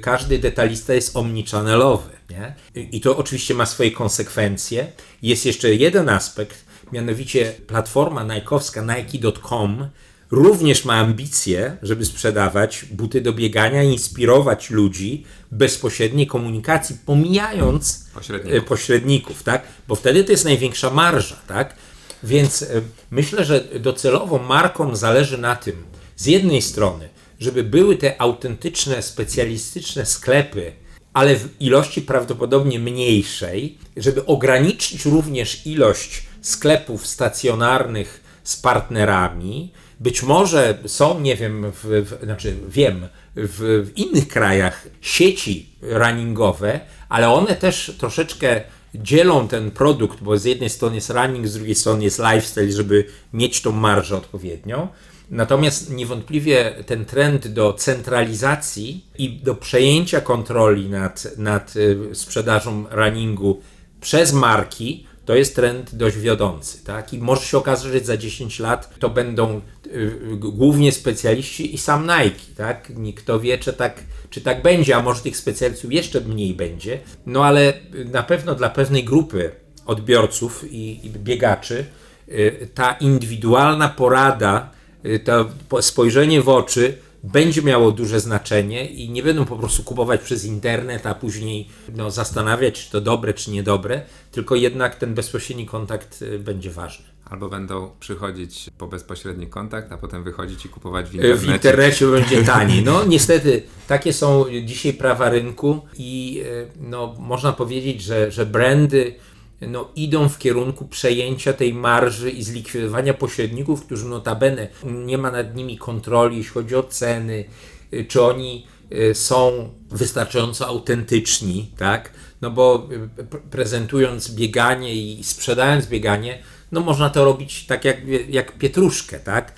każdy detalista jest omnichannelowy. Nie? I to oczywiście ma swoje konsekwencje. Jest jeszcze jeden aspekt, mianowicie platforma najkowska Nike.com również ma ambicje, żeby sprzedawać buty do biegania, inspirować ludzi bezpośredniej komunikacji, pomijając Pośredników. e, pośredników, tak? Bo wtedy to jest największa marża, tak? Więc e, myślę, że docelowo markom zależy na tym, z jednej strony, żeby były te autentyczne, specjalistyczne sklepy, ale w ilości prawdopodobnie mniejszej, żeby ograniczyć również ilość sklepów stacjonarnych z partnerami. Być może są, nie wiem, w, w, znaczy wiem, w, w innych krajach sieci runningowe, ale one też troszeczkę dzielą ten produkt, bo z jednej strony jest running, z drugiej strony jest lifestyle, żeby mieć tą marżę odpowiednią. Natomiast niewątpliwie ten trend do centralizacji i do przejęcia kontroli nad, nad y, sprzedażą runningu przez marki to jest trend dość wiodący. Tak? I może się okazać, że za 10 lat to będą y, y, głównie specjaliści i sam Nike. Tak? Kto wie, czy tak, czy tak będzie, a może tych specjalistów jeszcze mniej będzie. No ale na pewno dla pewnej grupy odbiorców i, i biegaczy y, ta indywidualna porada, y, to po- spojrzenie w oczy będzie miało duże znaczenie i nie będą po prostu kupować przez internet, a później no, zastanawiać, czy to dobre, czy niedobre, tylko jednak ten bezpośredni kontakt y, będzie ważny. Albo będą przychodzić po bezpośredni kontakt, a potem wychodzić i kupować w Y, internecie. W internecie będzie taniej. No niestety takie są dzisiaj prawa rynku i y, no, można powiedzieć, że, że brandy no, idą w kierunku przejęcia tej marży i zlikwidowania pośredników, którzy notabene nie ma nad nimi kontroli, jeśli chodzi o ceny, y, czy oni y, są wystarczająco autentyczni, tak? No bo y, prezentując bieganie i sprzedając bieganie, no można to robić tak jak, jak pietruszkę, tak?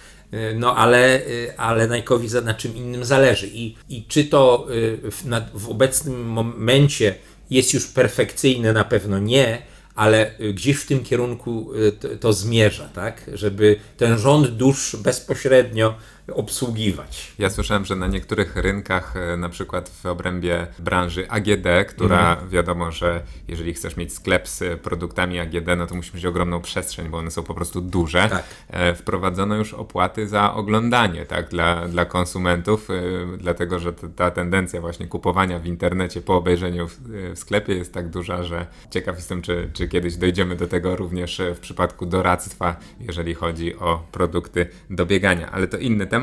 No ale, ale Nike'owi na czym innym zależy. I, i czy to w, na, w obecnym momencie jest już perfekcyjne, na pewno nie, ale y, gdzieś w tym kierunku y, to, to zmierza, tak? Żeby ten rząd dusz bezpośrednio obsługiwać. Ja słyszałem, że na niektórych rynkach, e, na przykład w obrębie branży AGD, która Mhm. wiadomo, że jeżeli chcesz mieć sklep z produktami AGD, no to musisz mieć ogromną przestrzeń, bo one są po prostu duże. Tak. E, Wprowadzono już opłaty za oglądanie, tak, dla, dla konsumentów, e, dlatego że ta tendencja właśnie kupowania w internecie po obejrzeniu w, w sklepie jest tak duża, że ciekaw jestem, czy, czy kiedyś dojdziemy do tego również w przypadku doradztwa, jeżeli chodzi o produkty do biegania, ale to inny temat.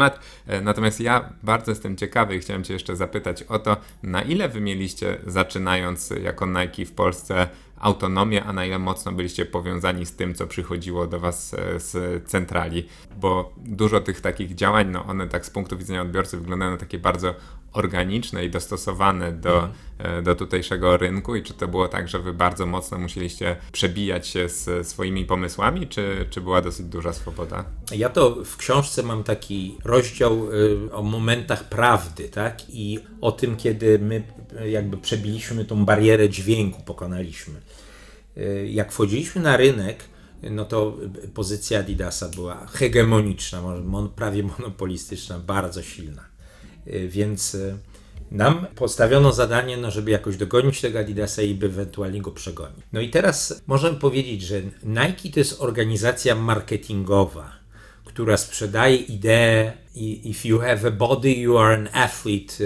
E, Natomiast ja bardzo jestem ciekawy i chciałem Cię jeszcze zapytać o to, na ile Wy mieliście, zaczynając jako Nike w Polsce, autonomię, a na ile mocno byliście powiązani z tym, co przychodziło do Was e, z centrali, bo dużo tych takich działań, no one tak z punktu widzenia odbiorcy wyglądają na takie bardzo organiczne i dostosowane do, e, do tutejszego rynku i czy to było tak, że Wy bardzo mocno musieliście przebijać się z swoimi pomysłami, czy, czy była dosyć duża swoboda? Ja to w książce mam taki rozdział y, o momentach prawdy, tak? I o tym, kiedy my jakby przebiliśmy tą barierę dźwięku, pokonaliśmy. Y, Jak wchodziliśmy na rynek, no to pozycja Adidasa była hegemoniczna, prawie monopolistyczna, bardzo silna. Y, Więc nam postawiono zadanie, no, żeby jakoś dogonić tego Adidasa i by ewentualnie go przegonić. No i teraz możemy powiedzieć, że Nike to jest organizacja marketingowa, która sprzedaje ideę if you have a body, you are an athlete.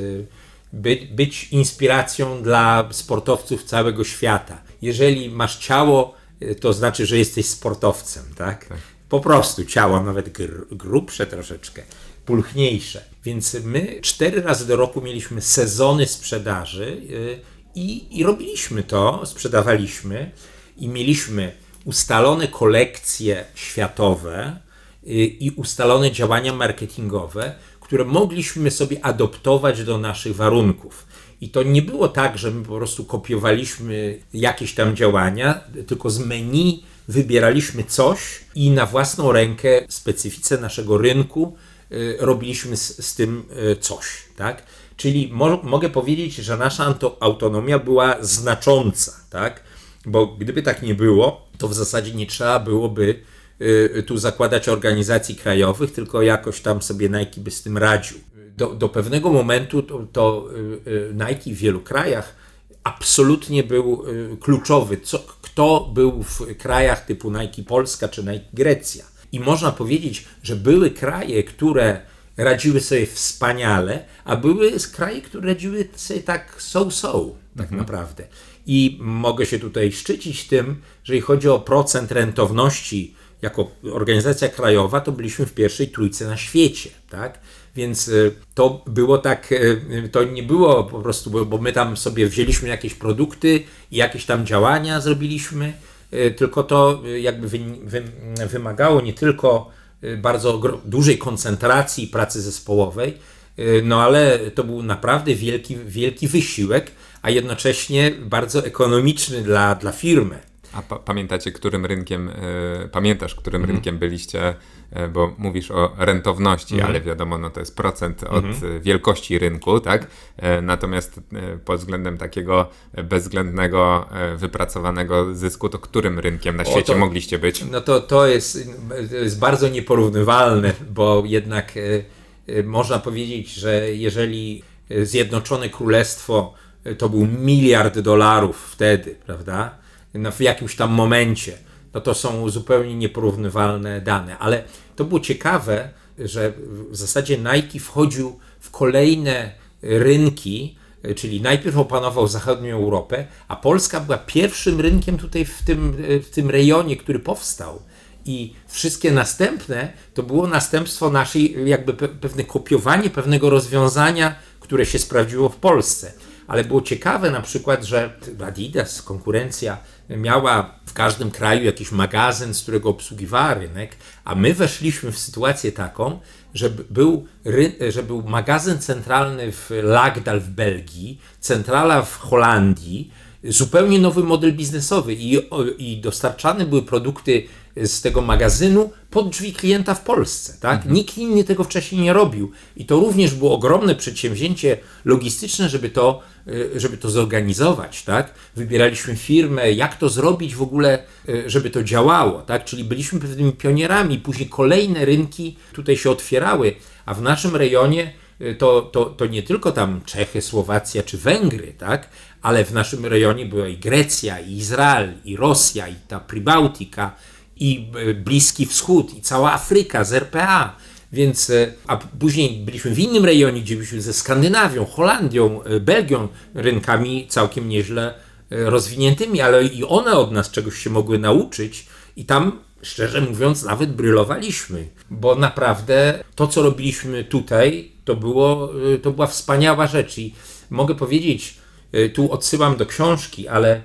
By, być inspiracją dla sportowców całego świata. Jeżeli masz ciało, y, to znaczy, że jesteś sportowcem, tak? Po prostu ciało, nawet gr, grubsze troszeczkę, pulchniejsze. Więc my cztery razy do roku mieliśmy sezony sprzedaży y, i, i robiliśmy to, sprzedawaliśmy i mieliśmy ustalone kolekcje światowe y, i ustalone działania marketingowe, które mogliśmy sobie adoptować do naszych warunków. I to nie było tak, że my po prostu kopiowaliśmy jakieś tam działania, tylko z menu wybieraliśmy coś i na własną rękę, specyfice naszego rynku, y, robiliśmy z, z tym y, coś. Tak? Czyli mo- mogę powiedzieć, że nasza autonomia była znacząca, tak? bo gdyby tak nie było, to w zasadzie nie trzeba byłoby tu zakładać organizacji krajowych, tylko jakoś tam sobie Nike by z tym radził. Do, do pewnego momentu to, to y, y, Nike w wielu krajach absolutnie był y, kluczowy. Co, kto był w krajach typu Nike Polska czy Nike Grecja? I można powiedzieć, że były kraje, które radziły sobie wspaniale, a były kraje, które radziły sobie tak so-so, tak mhm. naprawdę. I mogę się tutaj szczycić tym, że jeśli chodzi o procent rentowności jako organizacja krajowa, to byliśmy w pierwszej trójce na świecie, tak? Więc y, to było tak, y, to nie było po prostu, bo my tam sobie wzięliśmy jakieś produkty i jakieś tam działania zrobiliśmy, y, tylko to jakby wymagało nie tylko bardzo dużej koncentracji pracy zespołowej, no ale to był naprawdę wielki, wielki wysiłek, a jednocześnie bardzo ekonomiczny dla, dla firmy. A pa pamiętacie, którym rynkiem, y, pamiętasz, którym mm. rynkiem byliście, y, bo mówisz o rentowności, mm. ale wiadomo, no to jest procent od mm. wielkości rynku, tak? Y, natomiast pod względem takiego bezwzględnego, wypracowanego zysku, to którym rynkiem na świecie to, mogliście być? No to, to, jest, to jest bardzo nieporównywalne, bo jednak można powiedzieć, że jeżeli Zjednoczone Królestwo to był miliard dolarów wtedy, prawda? W jakimś tam momencie. No to są zupełnie nieporównywalne dane, ale to było ciekawe, że w zasadzie Nike wchodził w kolejne rynki, czyli najpierw opanował zachodnią Europę, a Polska była pierwszym rynkiem tutaj w tym, w tym rejonie, który powstał. I wszystkie następne to było następstwo naszej, jakby pewne kopiowanie pewnego rozwiązania, które się sprawdziło w Polsce. Ale było ciekawe na przykład, że Adidas, konkurencja miała w każdym kraju jakiś magazyn, z którego obsługiwała rynek, a my weszliśmy w sytuację taką, że był, że był magazyn centralny w Lagdal w Belgii, centrala w Holandii, zupełnie nowy model biznesowy i, i dostarczane były produkty z tego magazynu pod drzwi klienta w Polsce. Tak? Mhm. Nikt inny tego wcześniej nie robił. I to również było ogromne przedsięwzięcie logistyczne, żeby to, e, żeby to zorganizować. Tak? Wybieraliśmy firmę, jak to zrobić w ogóle, e, żeby to działało. Tak? Czyli byliśmy pewnymi pionierami. Później kolejne rynki tutaj się otwierały, a w naszym rejonie e, to, to, to nie tylko tam Czechy, Słowacja czy Węgry, tak? ale w naszym rejonie była i Grecja, i Izrael, i Rosja, i ta Pribałtika, i e, Bliski Wschód, i cała Afryka z RPA. Więc, e, a później byliśmy w innym rejonie, gdzie byliśmy ze Skandynawią, Holandią, e, Belgią, rynkami całkiem nieźle rozwiniętymi, ale i one od nas czegoś się mogły nauczyć i tam, szczerze mówiąc, nawet brylowaliśmy, bo naprawdę to, co robiliśmy tutaj, to, było, to była wspaniała rzecz i mogę powiedzieć, tu odsyłam do książki, ale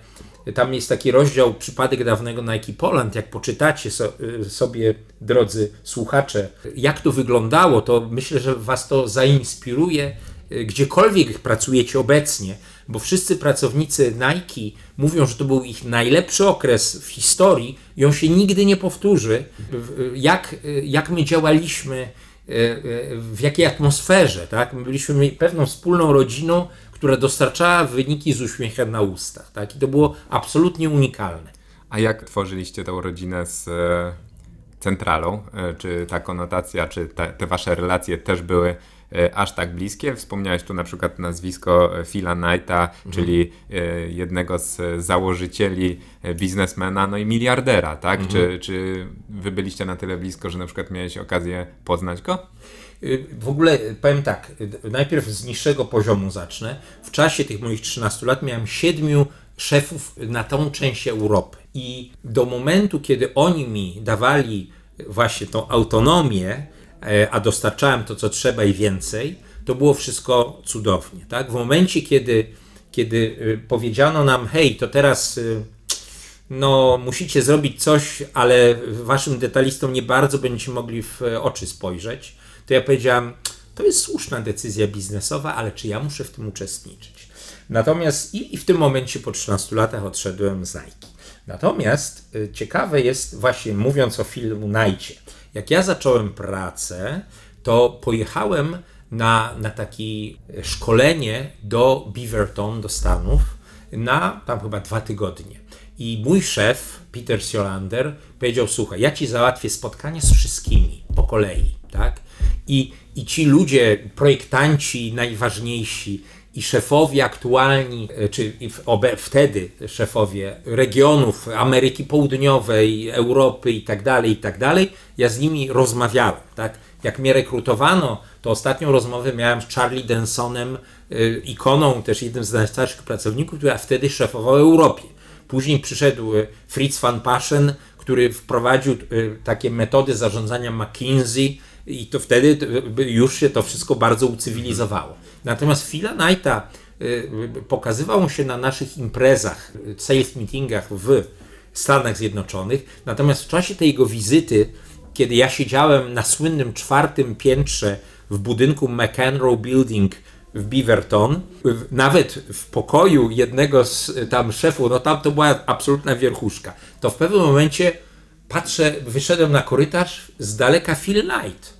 tam jest taki rozdział Przypadek dawnego Nike Poland. Jak poczytacie so, y, sobie, drodzy słuchacze, jak to wyglądało, to myślę, że Was to zainspiruje, y, gdziekolwiek pracujecie obecnie, bo wszyscy pracownicy Nike mówią, że to był ich najlepszy okres w historii i on się nigdy nie powtórzy. Jak, y, jak my działaliśmy, w jakiej atmosferze, tak? My byliśmy pewną wspólną rodziną, która dostarczała wyniki z uśmiechem na ustach. Tak? I to było absolutnie unikalne. A jak tworzyliście tą rodzinę z e, centralą? E, czy ta konotacja, czy te, te wasze relacje też były e, aż tak bliskie. Wspomniałeś tu na przykład nazwisko Phila Knighta, mhm. czyli jednego z założycieli biznesmena, no i miliardera, tak? Mhm. Czy, czy wy byliście na tyle blisko, że na przykład miałeś okazję poznać go? Y, w ogóle powiem tak, y, najpierw z niższego poziomu zacznę. W czasie tych moich 13 lat miałem siedmiu szefów na tą część Europy. I do momentu, kiedy oni mi dawali właśnie tą autonomię, e, a dostarczałem to, co trzeba i więcej, to było wszystko cudownie. Tak? W momencie, kiedy, kiedy y, powiedziano nam, hej, to teraz no, musicie zrobić coś, ale waszym detalistom nie bardzo będziecie mogli w oczy spojrzeć, to ja powiedziałam, to jest słuszna decyzja biznesowa, ale czy ja muszę w tym uczestniczyć? Natomiast i, i w tym momencie po 13 latach odszedłem z Nike. Natomiast y, ciekawe jest, właśnie mówiąc o filmu Najcie, jak ja zacząłem pracę, to pojechałem na, na takie szkolenie do Beaverton, do Stanów, na tam chyba dwa tygodnie. I mój szef, Peter Siolander, powiedział: Słuchaj, ja ci załatwię spotkanie z wszystkimi po kolei, tak? I, I ci ludzie, projektanci najważniejsi, i szefowie aktualni, e, czy wtedy szefowie regionów Ameryki Południowej, Europy i tak dalej, i tak dalej, ja z nimi rozmawiałem, tak? Jak mnie rekrutowano, to ostatnią rozmowę miałem z Charlie Densonem, e, ikoną, też jednym z najstarszych pracowników, który wtedy szefował Europie. Później przyszedł e, Fritz van Paschen, który wprowadził takie metody zarządzania McKinsey i to wtedy już się to wszystko bardzo ucywilizowało. Natomiast Phila Knighta y, pokazywał się na naszych imprezach, sales meetingach w Stanach Zjednoczonych. Natomiast w czasie tej jego wizyty, kiedy ja siedziałem na słynnym czwartym piętrze w budynku McEnroe Building w Beaverton, nawet w pokoju jednego z tam szefów, no tam to była absolutna wierchuszka, to w pewnym momencie patrzę, wyszedłem na korytarz, z daleka Phil Knight.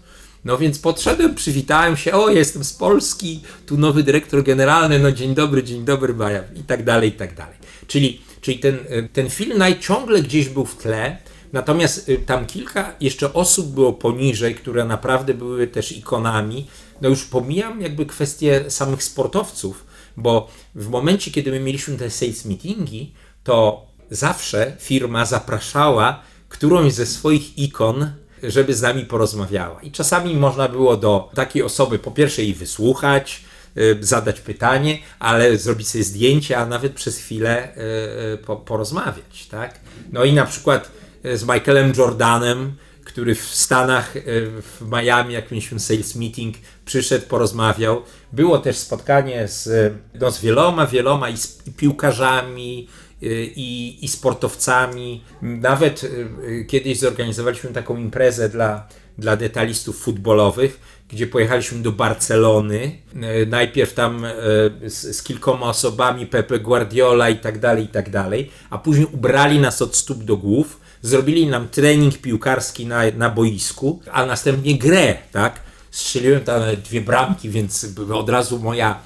No więc podszedłem, przywitałem się, o jestem z Polski, tu nowy dyrektor generalny, no dzień dobry, dzień dobry, Baja, i tak dalej, i tak dalej. Czyli, czyli ten, y, ten film ciągle gdzieś był w tle, natomiast y, tam kilka jeszcze osób było poniżej, które naprawdę były też ikonami. No już pomijam jakby kwestię samych sportowców, bo w momencie, kiedy my mieliśmy te sales meetingi, to zawsze firma zapraszała którąś ze swoich ikon żeby z nami porozmawiała. I czasami można było do takiej osoby po pierwsze jej wysłuchać, y, zadać pytanie, ale zrobić sobie zdjęcie, a nawet przez chwilę y, y, porozmawiać. Tak? No i na przykład z Michaelem Jordanem, który w Stanach, w Miami, jak mieliśmy sales meeting, przyszedł, porozmawiał. Było też spotkanie z, no, z wieloma, wieloma i, z, piłkarzami, i, i sportowcami. Nawet y, y, kiedyś zorganizowaliśmy taką imprezę dla, dla detalistów futbolowych, gdzie pojechaliśmy do Barcelony. Najpierw tam z, z, kilkoma osobami, Pepe Guardiola i tak dalej, i tak dalej, a później ubrali nas od stóp do głów, zrobili nam trening piłkarski na, na boisku, a następnie grę, tak? Strzeliłem tam dwie bramki, więc od razu moja,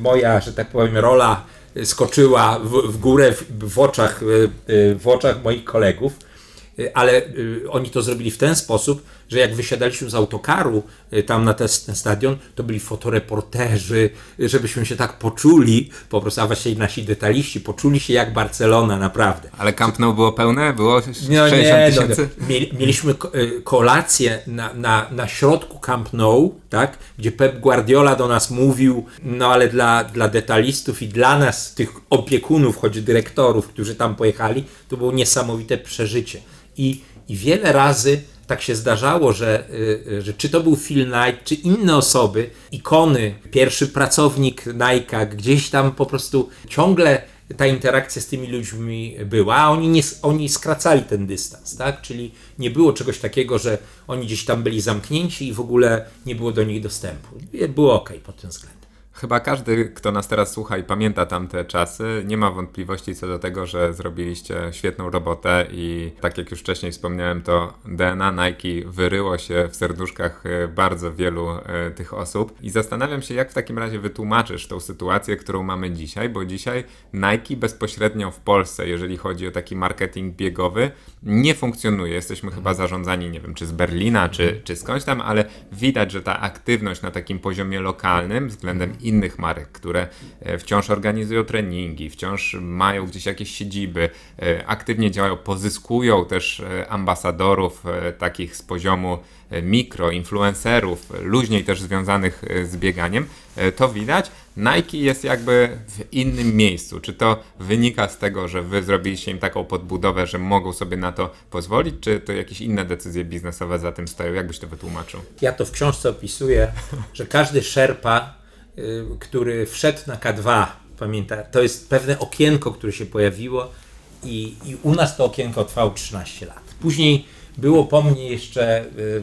moja, że tak powiem, rola skoczyła w, w górę w, w, oczach, w oczach moich kolegów, ale oni to zrobili w ten sposób, że jak wysiadaliśmy z autokaru y, tam na ten, ten stadion, to byli fotoreporterzy, żebyśmy się tak poczuli, po prostu, a właściwie nasi detaliści poczuli się jak Barcelona, naprawdę. Ale Camp Nou było pełne? Było 60 no nie, tysięcy? No, mieliśmy y, kolację na, na, na środku Camp Nou, tak, gdzie Pep Guardiola do nas mówił, no ale dla, dla detalistów i dla nas, tych opiekunów, choć dyrektorów, którzy tam pojechali, to było niesamowite przeżycie. I, i wiele razy tak się zdarzało, że, y, y, że czy to był Phil Knight, czy inne osoby, ikony, pierwszy pracownik Nike'a, gdzieś tam po prostu ciągle ta interakcja z tymi ludźmi była, a oni, nie, oni skracali ten dystans, tak? Czyli nie było czegoś takiego, że oni gdzieś tam byli zamknięci i w ogóle nie było do nich dostępu. Było ok pod tym względem. Chyba każdy, kto nas teraz słucha i pamięta tamte czasy, nie ma wątpliwości co do tego, że zrobiliście świetną robotę i tak jak już wcześniej wspomniałem, to DNA Nike wyryło się w serduszkach e, bardzo wielu e, tych osób. I zastanawiam się, jak w takim razie wytłumaczysz tą sytuację, którą mamy dzisiaj, bo dzisiaj Nike bezpośrednio w Polsce, jeżeli chodzi o taki marketing biegowy, nie funkcjonuje. Jesteśmy chyba zarządzani, nie wiem, czy z Berlina, czy, czy skądś tam, ale widać, że ta aktywność na takim poziomie lokalnym względem innych marek, które e, wciąż organizują treningi, wciąż mają gdzieś jakieś siedziby, e, aktywnie działają, pozyskują też e, ambasadorów takich z poziomu mikro, influencerów, luźniej też związanych z bieganiem, to widać. Nike jest jakby w innym miejscu. Czy to wynika z tego, że wy zrobiliście im taką podbudowę, że mogą sobie na to pozwolić, czy to jakieś inne decyzje biznesowe za tym stoją? Jak byś to wytłumaczył? Ja to w książce opisuję, że każdy szerpa Y, który wszedł na K2, pamięta, to jest pewne okienko, które się pojawiło i, i u nas to okienko trwało 13 lat. Później było po mnie jeszcze, y,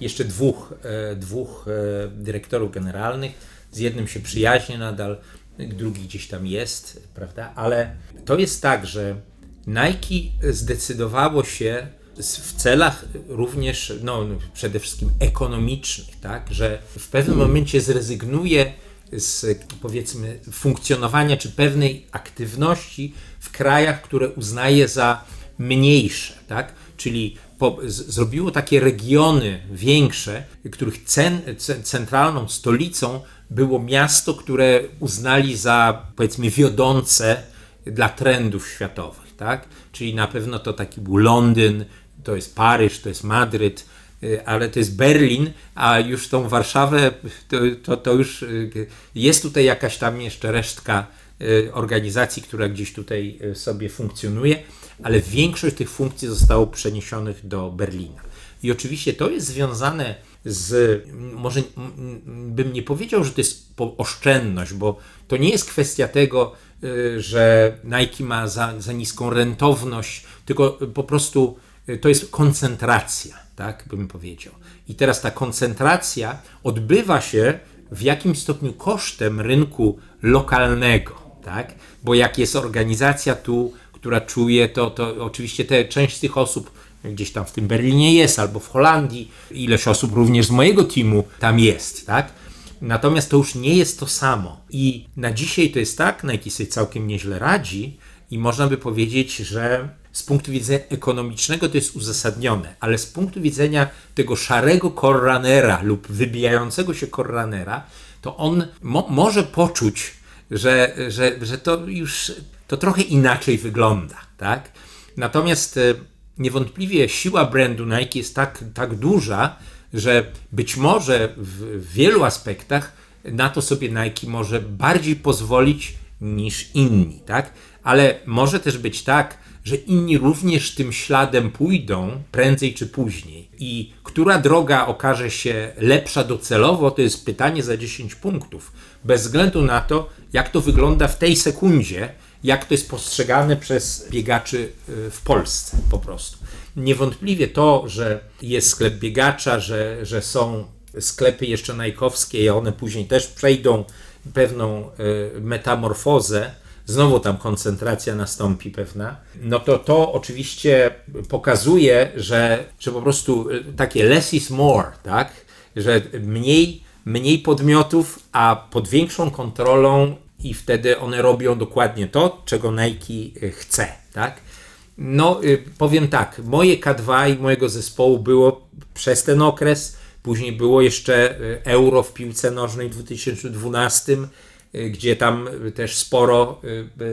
jeszcze dwóch, y, dwóch dyrektorów generalnych, z jednym się przyjaźnie nadal, drugi gdzieś tam jest, prawda, ale to jest tak, że Nike zdecydowało się w celach również, no przede wszystkim ekonomicznych, tak, że w pewnym momencie zrezygnuje z powiedzmy funkcjonowania czy pewnej aktywności w krajach, które uznaje za mniejsze, tak? Czyli po, z, zrobiło takie regiony większe, których cen, centralną stolicą było miasto, które uznali za powiedzmy wiodące dla trendów światowych, tak? Czyli na pewno to taki był Londyn, to jest Paryż, to jest Madryt, y, ale to jest Berlin, a już tą Warszawę to, to, to już y, jest tutaj jakaś tam jeszcze resztka y, organizacji, która gdzieś tutaj sobie funkcjonuje, ale większość tych funkcji zostało przeniesionych do Berlina. I oczywiście to jest związane z, może bym nie powiedział, że to jest oszczędność, bo to nie jest kwestia tego, że Nike ma za, za niską rentowność, tylko po prostu to jest koncentracja, tak bym powiedział. I teraz ta koncentracja odbywa się w jakimś stopniu kosztem rynku lokalnego, tak? Bo jak jest organizacja tu, która czuje, to, to oczywiście te, część z tych osób gdzieś tam w tym Berlinie jest, albo w Holandii, ileś osób również z mojego teamu tam jest, tak? Natomiast to już nie jest to samo. I na dzisiaj to jest tak, Nike sobie całkiem nieźle radzi i można by powiedzieć, że z punktu widzenia ekonomicznego to jest uzasadnione, ale z punktu widzenia tego szarego korranera lub wybijającego się korranera, to on mo może poczuć, że, że, że to już to trochę inaczej wygląda, tak? Natomiast e, niewątpliwie siła brandu Nike jest tak, tak duża, że być może w wielu aspektach na to sobie Nike może bardziej pozwolić niż inni, tak? Ale może też być tak, że inni również tym śladem pójdą prędzej czy później. I która droga okaże się lepsza docelowo, to jest pytanie za 10 punktów. Bez względu na to, jak to wygląda w tej sekundzie, jak to jest postrzegane przez biegaczy y, w Polsce po prostu. Niewątpliwie to, że jest sklep biegacza, że, że są sklepy jeszcze najkowskie i one później też przejdą pewną y, metamorfozę, znowu tam koncentracja nastąpi pewna, no to to oczywiście pokazuje, że, że po prostu y, takie less is more, tak? Że mniej, mniej podmiotów, a pod większą kontrolą i wtedy one robią dokładnie to, czego Nike y, chce, tak? No, y, powiem tak, moje K2 i mojego zespołu było przez ten okres, później było jeszcze Euro w piłce nożnej w 2012, Y, gdzie tam też sporo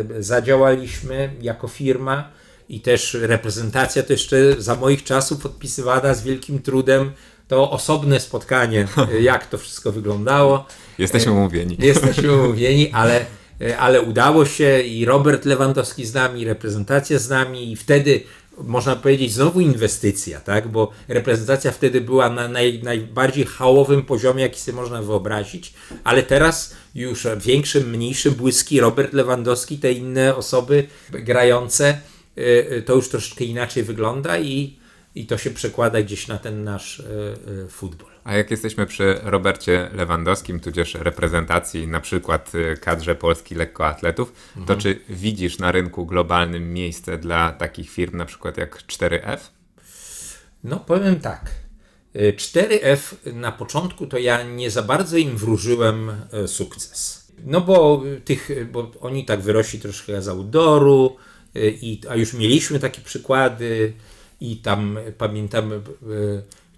y, zadziałaliśmy jako firma i też reprezentacja to jeszcze za moich czasów podpisywana z wielkim trudem. To osobne spotkanie, jak to wszystko wyglądało. Jesteśmy umówieni. Jesteśmy umówieni, ale, ale udało się i Robert Lewandowski z nami, reprezentacja z nami i wtedy można powiedzieć, znowu inwestycja, tak? bo reprezentacja wtedy była na naj, najbardziej hałowym poziomie, jaki sobie można wyobrazić, ale teraz już większym, mniejszym błyski Robert Lewandowski, te inne osoby grające, y, to już troszeczkę inaczej wygląda i, i to się przekłada gdzieś na ten nasz y, futbol. A jak jesteśmy przy Robercie Lewandowskim, tudzież reprezentacji, na przykład kadrze Polski lekkoatletów, mhm. to czy widzisz na rynku globalnym miejsce dla takich firm, na przykład jak 4F? No powiem tak. 4F na początku to ja nie za bardzo im wróżyłem e, sukces. No bo tych, bo oni tak wyrośli troszkę z Audoru, e, i, a już mieliśmy takie przykłady i tam pamiętam e,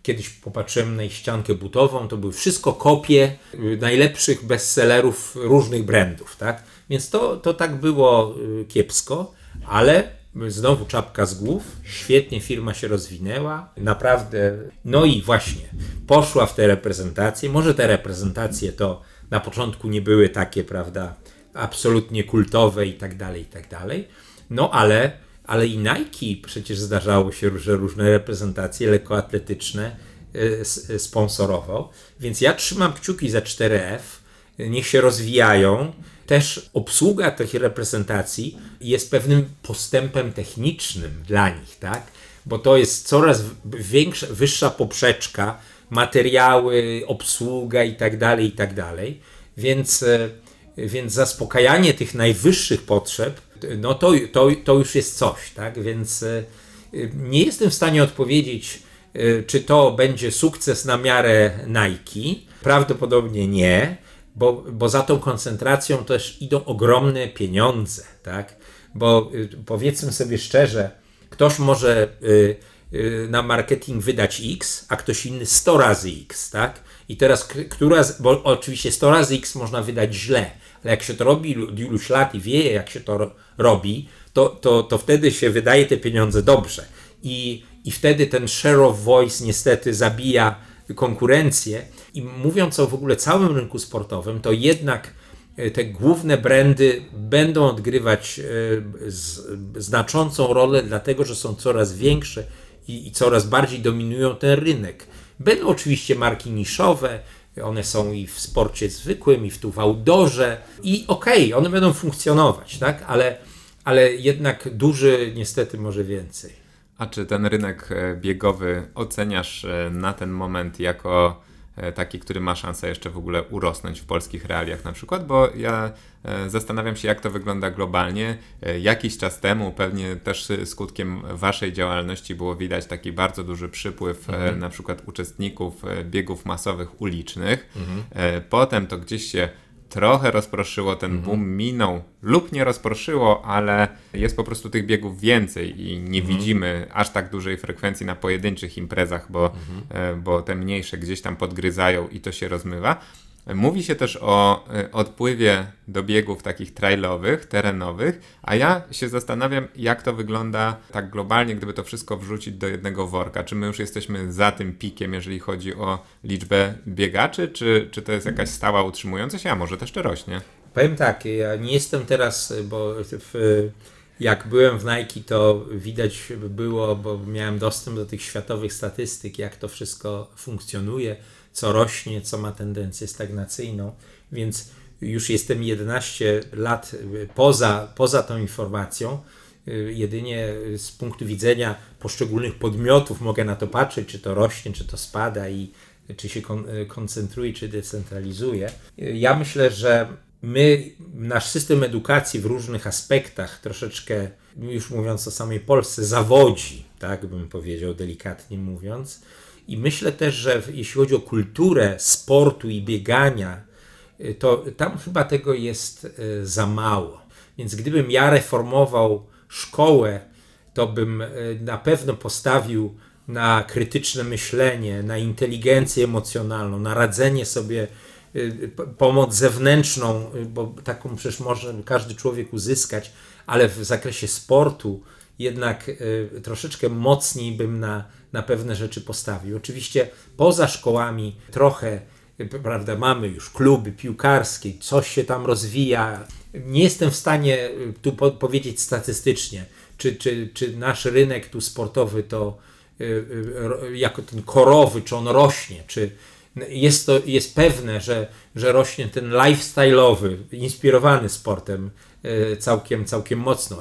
kiedyś popatrzyłem na ich ściankę butową, to były wszystko kopie najlepszych bestsellerów różnych brandów, tak? Więc to, to tak było kiepsko, ale Znowu czapka z głów, świetnie firma się rozwinęła, naprawdę. No i właśnie, poszła w te reprezentacje. Może te reprezentacje to na początku nie były takie, prawda, absolutnie kultowe i tak dalej, i tak dalej. No ale, ale i Nike przecież zdarzało się, że różne reprezentacje lekkoatletyczne e, sponsorował. Więc ja trzymam kciuki za 4F, niech się rozwijają też obsługa tych reprezentacji jest pewnym postępem technicznym dla nich, tak? Bo to jest coraz większa, wyższa poprzeczka, materiały, obsługa i tak dalej, i tak dalej. Więc, e, więc zaspokajanie tych najwyższych potrzeb, no to, to, to już jest coś, tak? Więc e, nie jestem w stanie odpowiedzieć, e, czy to będzie sukces na miarę Nike. Prawdopodobnie nie bo, bo za tą koncentracją też idą ogromne pieniądze, tak? Bo y, powiedzmy sobie szczerze, ktoś może y, y, na marketing wydać X, a ktoś inny 100 razy X, tak? I teraz, która, bo oczywiście 100 razy X można wydać źle, ale jak się to robi od iluś lat i wie, jak się to robi, to, to, to wtedy się wydaje te pieniądze dobrze. I, I wtedy ten share of voice niestety zabija konkurencję. I mówiąc o w ogóle całym rynku sportowym, to jednak e, te główne brandy będą odgrywać e, z, znaczącą rolę, dlatego że są coraz większe i, i coraz bardziej dominują ten rynek. Będą oczywiście marki niszowe, one są i w sporcie zwykłym, i w tu w outdoorze, i okej, okay, one będą funkcjonować, tak? Ale, ale jednak duży niestety może więcej. A czy ten rynek e, biegowy oceniasz na ten moment jako E, taki, który ma szansę jeszcze w ogóle urosnąć w polskich realiach na przykład, bo ja e, zastanawiam się, jak to wygląda globalnie. E, jakiś czas temu, pewnie też skutkiem waszej działalności było widać taki bardzo duży przypływ mhm. na przykład uczestników biegów masowych ulicznych. Mhm. Potem to gdzieś się trochę rozproszyło, ten mhm. boom minął lub nie rozproszyło, ale jest po prostu tych biegów więcej i nie mhm. widzimy aż tak dużej frekwencji na pojedynczych imprezach, bo, mhm. E, bo te mniejsze gdzieś tam podgryzają i to się rozmywa. Mówi się też o e, odpływie do biegów takich trailowych, terenowych, a ja się zastanawiam, jak to wygląda tak globalnie, gdyby to wszystko wrzucić do jednego worka. Czy my już jesteśmy za tym pikiem, jeżeli chodzi o liczbę biegaczy, czy, czy to jest jakaś stała utrzymująca się, a może też jeszcze rośnie? Powiem tak, ja nie jestem teraz, bo w, jak byłem w Nike, to widać było, bo miałem dostęp do tych światowych statystyk, jak to wszystko funkcjonuje co rośnie, co ma tendencję stagnacyjną, więc już jestem 11 lat poza, poza tą informacją. Jedynie z punktu widzenia poszczególnych podmiotów mogę na to patrzeć, czy to rośnie, czy to spada i czy się koncentruje, czy decentralizuje. Ja myślę, że my, nasz system edukacji w różnych aspektach troszeczkę, już mówiąc o samej Polsce, zawodzi, tak bym powiedział, delikatnie mówiąc. I myślę też, że jeśli chodzi o kulturę sportu i biegania, y, to tam chyba tego jest y, za mało. Więc gdybym ja reformował szkołę, to bym y, na pewno postawił na krytyczne myślenie, na inteligencję emocjonalną, na radzenie sobie, pomoc zewnętrzną, bo taką przecież może każdy człowiek uzyskać, ale w zakresie sportu jednak troszeczkę mocniej bym na na pewne rzeczy postawił. Oczywiście poza szkołami trochę, prawda, mamy już kluby piłkarskie, coś się tam rozwija. Nie jestem w stanie y, tu po powiedzieć statystycznie, czy, czy, czy nasz rynek tu sportowy to y, y, jako ten korowy, czy on rośnie, czy jest, to, jest pewne, że, że rośnie ten lifestyle'owy, inspirowany sportem całkiem, całkiem mocno.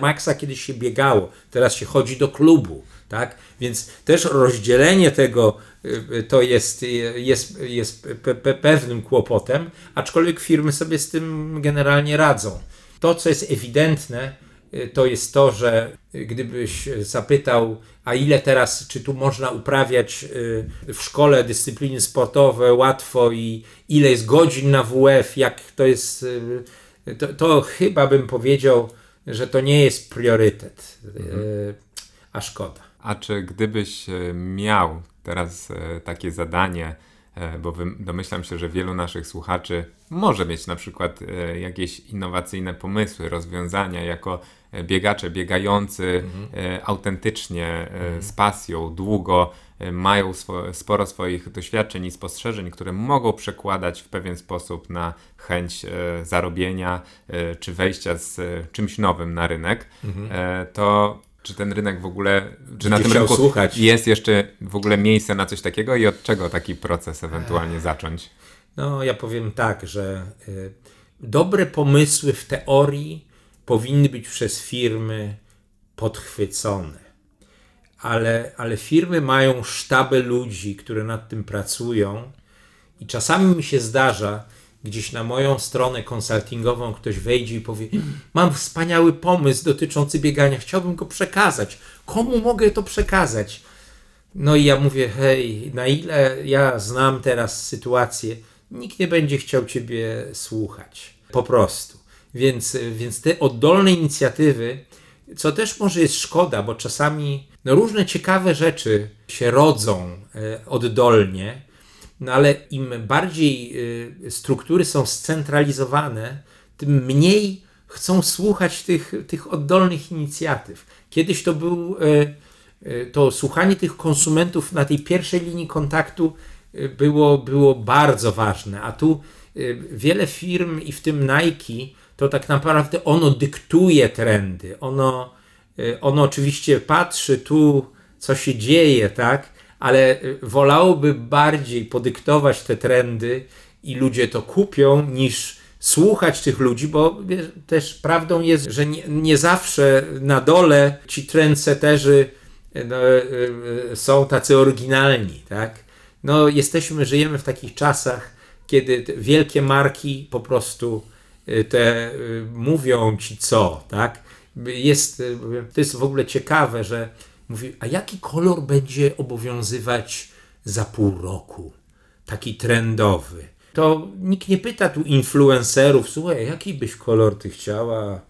Maxa kiedyś się biegało, teraz się chodzi do klubu tak? Więc też rozdzielenie tego y, to jest, jest, jest pe pe pewnym kłopotem, aczkolwiek firmy sobie z tym generalnie radzą. To, co jest ewidentne, to jest to, że gdybyś zapytał, a ile teraz, czy tu można uprawiać w szkole dyscypliny sportowe łatwo i ile jest godzin na WF, jak to jest, to, to chyba bym powiedział, że to nie jest priorytet, mhm. a szkoda. A czy gdybyś e, miał teraz e, takie zadanie, e, bo domyślam się, że wielu naszych słuchaczy może mieć na przykład jakieś innowacyjne pomysły, rozwiązania jako biegacze biegający mhm. autentycznie, mhm. z pasją, długo, mają swo sporo swoich doświadczeń i spostrzeżeń, które mogą przekładać w pewien sposób na chęć zarobienia czy wejścia z czymś nowym na rynek, mhm. to czy ten rynek w ogóle, czy na tym rynku słuchać. jest jeszcze w ogóle miejsce na coś takiego i od czego taki proces ewentualnie zacząć? No, ja powiem tak, że y, dobre pomysły w teorii powinny być przez firmy podchwycone. Ale, ale firmy mają sztaby ludzi, które nad tym pracują, i czasami mi się zdarza, gdzieś na moją stronę konsultingową ktoś wejdzie i powie: Mam wspaniały pomysł dotyczący biegania, chciałbym go przekazać. Komu mogę to przekazać? No i ja mówię: Hej, na ile ja znam teraz sytuację, nikt nie będzie chciał Ciebie słuchać. Po prostu. Więc, więc te oddolne inicjatywy, co też może jest szkoda, bo czasami no różne ciekawe rzeczy się rodzą e, oddolnie, no ale im bardziej e, struktury są scentralizowane, tym mniej chcą słuchać tych, tych oddolnych inicjatyw. Kiedyś to był to słuchanie tych konsumentów na tej pierwszej linii kontaktu było, było bardzo ważne, a tu wiele firm i w tym Nike to tak naprawdę ono dyktuje trendy. Ono, y, ono oczywiście patrzy tu, co się dzieje, tak, ale y, wolałoby bardziej podyktować te trendy i ludzie to kupią, niż słuchać tych ludzi, bo wiesz, też prawdą jest, że nie, nie, zawsze na dole ci trendseterzy no, y, są tacy oryginalni, tak? No, jesteśmy, żyjemy w takich czasach, kiedy wielkie marki po prostu te mówią ci co, tak? Jest, y, to jest w ogóle ciekawe, że mówi, a jaki kolor będzie obowiązywać za pół roku? Taki trendowy. To nikt nie pyta tu influencerów, słuchaj, jaki byś kolor ty chciała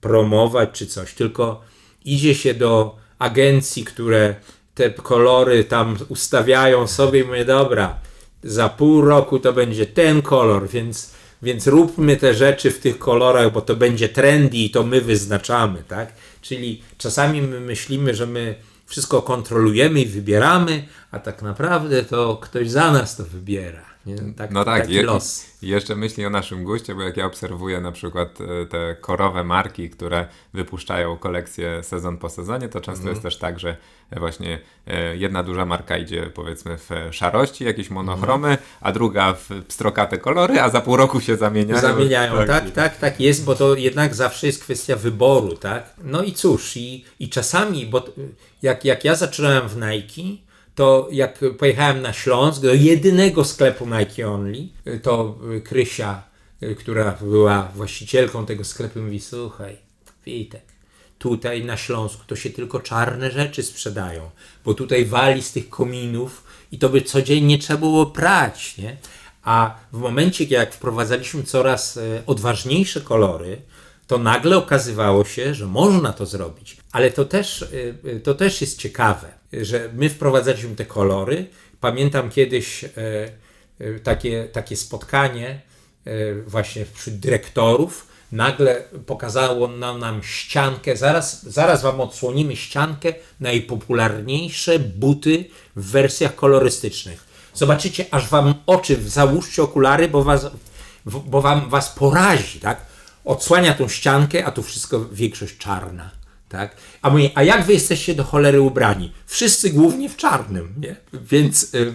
promować czy coś, tylko idzie się do agencji, które te kolory tam ustawiają sobie i mówię, dobra, za pół roku to będzie ten kolor, więc więc róbmy te rzeczy w tych kolorach, bo to będzie trendy i to my wyznaczamy, tak? Czyli czasami my myślimy, że my wszystko kontrolujemy i wybieramy, a tak naprawdę to ktoś za nas to wybiera. Nie? Tak, no tak, taki je, los. jeszcze myśli o naszym guście, bo jak ja obserwuję na przykład e, te korowe marki, które wypuszczają kolekcję sezon po sezonie, to często mm. jest też tak, że właśnie e, jedna duża marka idzie powiedzmy w szarości, jakieś monochromy, mm. a druga w pstrokate kolory, a za pół roku się zamieniają. Zamieniają, tak, tak, tak, tak jest, bo to jednak zawsze jest kwestia wyboru, tak? No i cóż, i, i czasami, bo jak, jak ja zaczynałem w Nike, to jak pojechałem na Śląsk do jedynego sklepu Nike Only, to Krysia, która była właścicielką tego sklepu, mówi: Słuchaj, Witek, tutaj na Śląsku to się tylko czarne rzeczy sprzedają, bo tutaj wali z tych kominów i to by codziennie trzeba było prać, nie? A w momencie, jak wprowadzaliśmy coraz odważniejsze kolory, to nagle okazywało się, że można to zrobić. Ale to też, y, y, to też jest ciekawe, że my wprowadzaliśmy te kolory. Pamiętam kiedyś e, e, takie, takie spotkanie e, właśnie wśród dyrektorów. Nagle pokazało nam, nam ściankę, zaraz, zaraz Wam odsłonimy ściankę, najpopularniejsze buty w wersjach kolorystycznych. Zobaczycie, aż Wam oczy, załóżcie okulary, bo Was, bo wam, was porazi, tak? odsłania tą ściankę, a tu wszystko większość czarna. Tak? A, mówię, a jak wy jesteście do cholery ubrani? Wszyscy głównie w czarnym, nie? Więc y,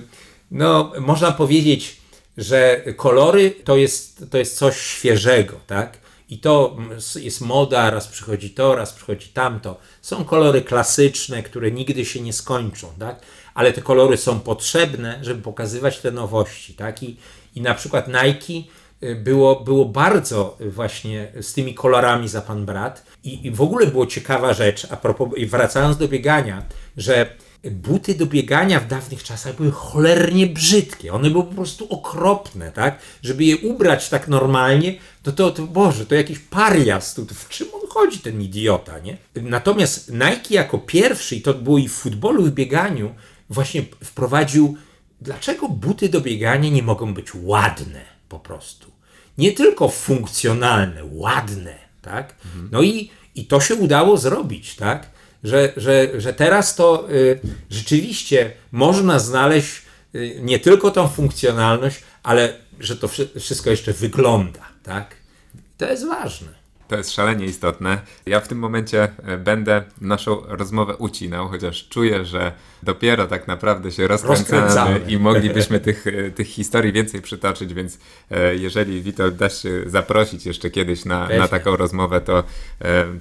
no, można powiedzieć, że kolory to jest, to jest coś świeżego, tak? I to jest moda, raz przychodzi to, raz przychodzi tamto. Są kolory klasyczne, które nigdy się nie skończą, tak? Ale te kolory są potrzebne, żeby pokazywać te nowości, tak? I, i na przykład Nike było, było bardzo właśnie z tymi kolorami za pan brat. I, I, w ogóle było ciekawa rzecz, a propos, i wracając do biegania, że buty do biegania w dawnych czasach były cholernie brzydkie. One były po prostu okropne, tak? Żeby je ubrać tak normalnie, to to, to Boże, to jakiś parias. To, to w czym on chodzi, ten idiota, nie? Natomiast Nike jako pierwszy, i to było i w futbolu, w bieganiu, właśnie wprowadził, dlaczego buty do biegania nie mogą być ładne po prostu nie tylko funkcjonalne, ładne, tak? No i, i to się udało zrobić, tak? Że, że, że teraz to y, rzeczywiście można znaleźć y, nie tylko tą funkcjonalność, ale że to wszystko jeszcze wygląda, tak? To jest ważne. To jest szalenie istotne. Ja w tym momencie e, będę naszą rozmowę ucinał, chociaż czuję, że dopiero tak naprawdę się rozkręcamy, rozkręcamy. i moglibyśmy tych, e, tych historii więcej przytoczyć, więc e, jeżeli Witold dasz się zaprosić jeszcze kiedyś na, na taką rozmowę, to,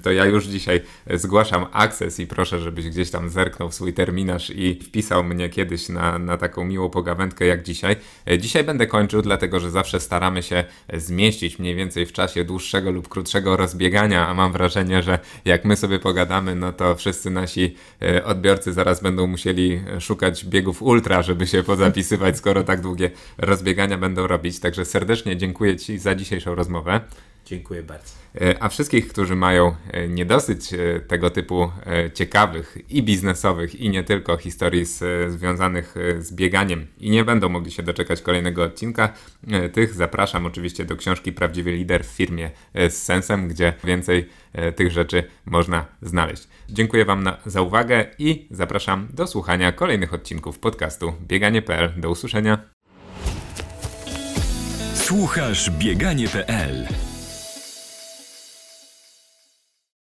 to ja już dzisiaj zgłaszam akces i proszę, żebyś gdzieś tam zerknął w swój terminarz i wpisał mnie kiedyś na, na taką miłą pogawędkę jak dzisiaj. Dzisiaj będę kończył, dlatego że zawsze staramy się zmieścić mniej więcej w czasie dłuższego lub krótszego rozbiegania, a mam wrażenie, że jak my sobie pogadamy, no to wszyscy nasi e, odbiorcy zaraz będą musieli szukać biegów ultra, żeby się pozapisywać, skoro tak długie rozbiegania będą robić. Także serdecznie dziękuję Ci za dzisiejszą rozmowę. Dziękuję bardzo. A wszystkich, którzy mają niedosyć tego typu ciekawych i biznesowych, i nie tylko historii z, związanych z bieganiem i nie będą mogli się doczekać kolejnego odcinka, tych zapraszam oczywiście do książki Prawdziwy Lider w firmie z sensem, gdzie więcej tych rzeczy można znaleźć. Dziękuję Wam na, za uwagę i zapraszam do słuchania kolejnych odcinków podcastu bieganie.pl. Do usłyszenia. Słuchasz bieganie.pl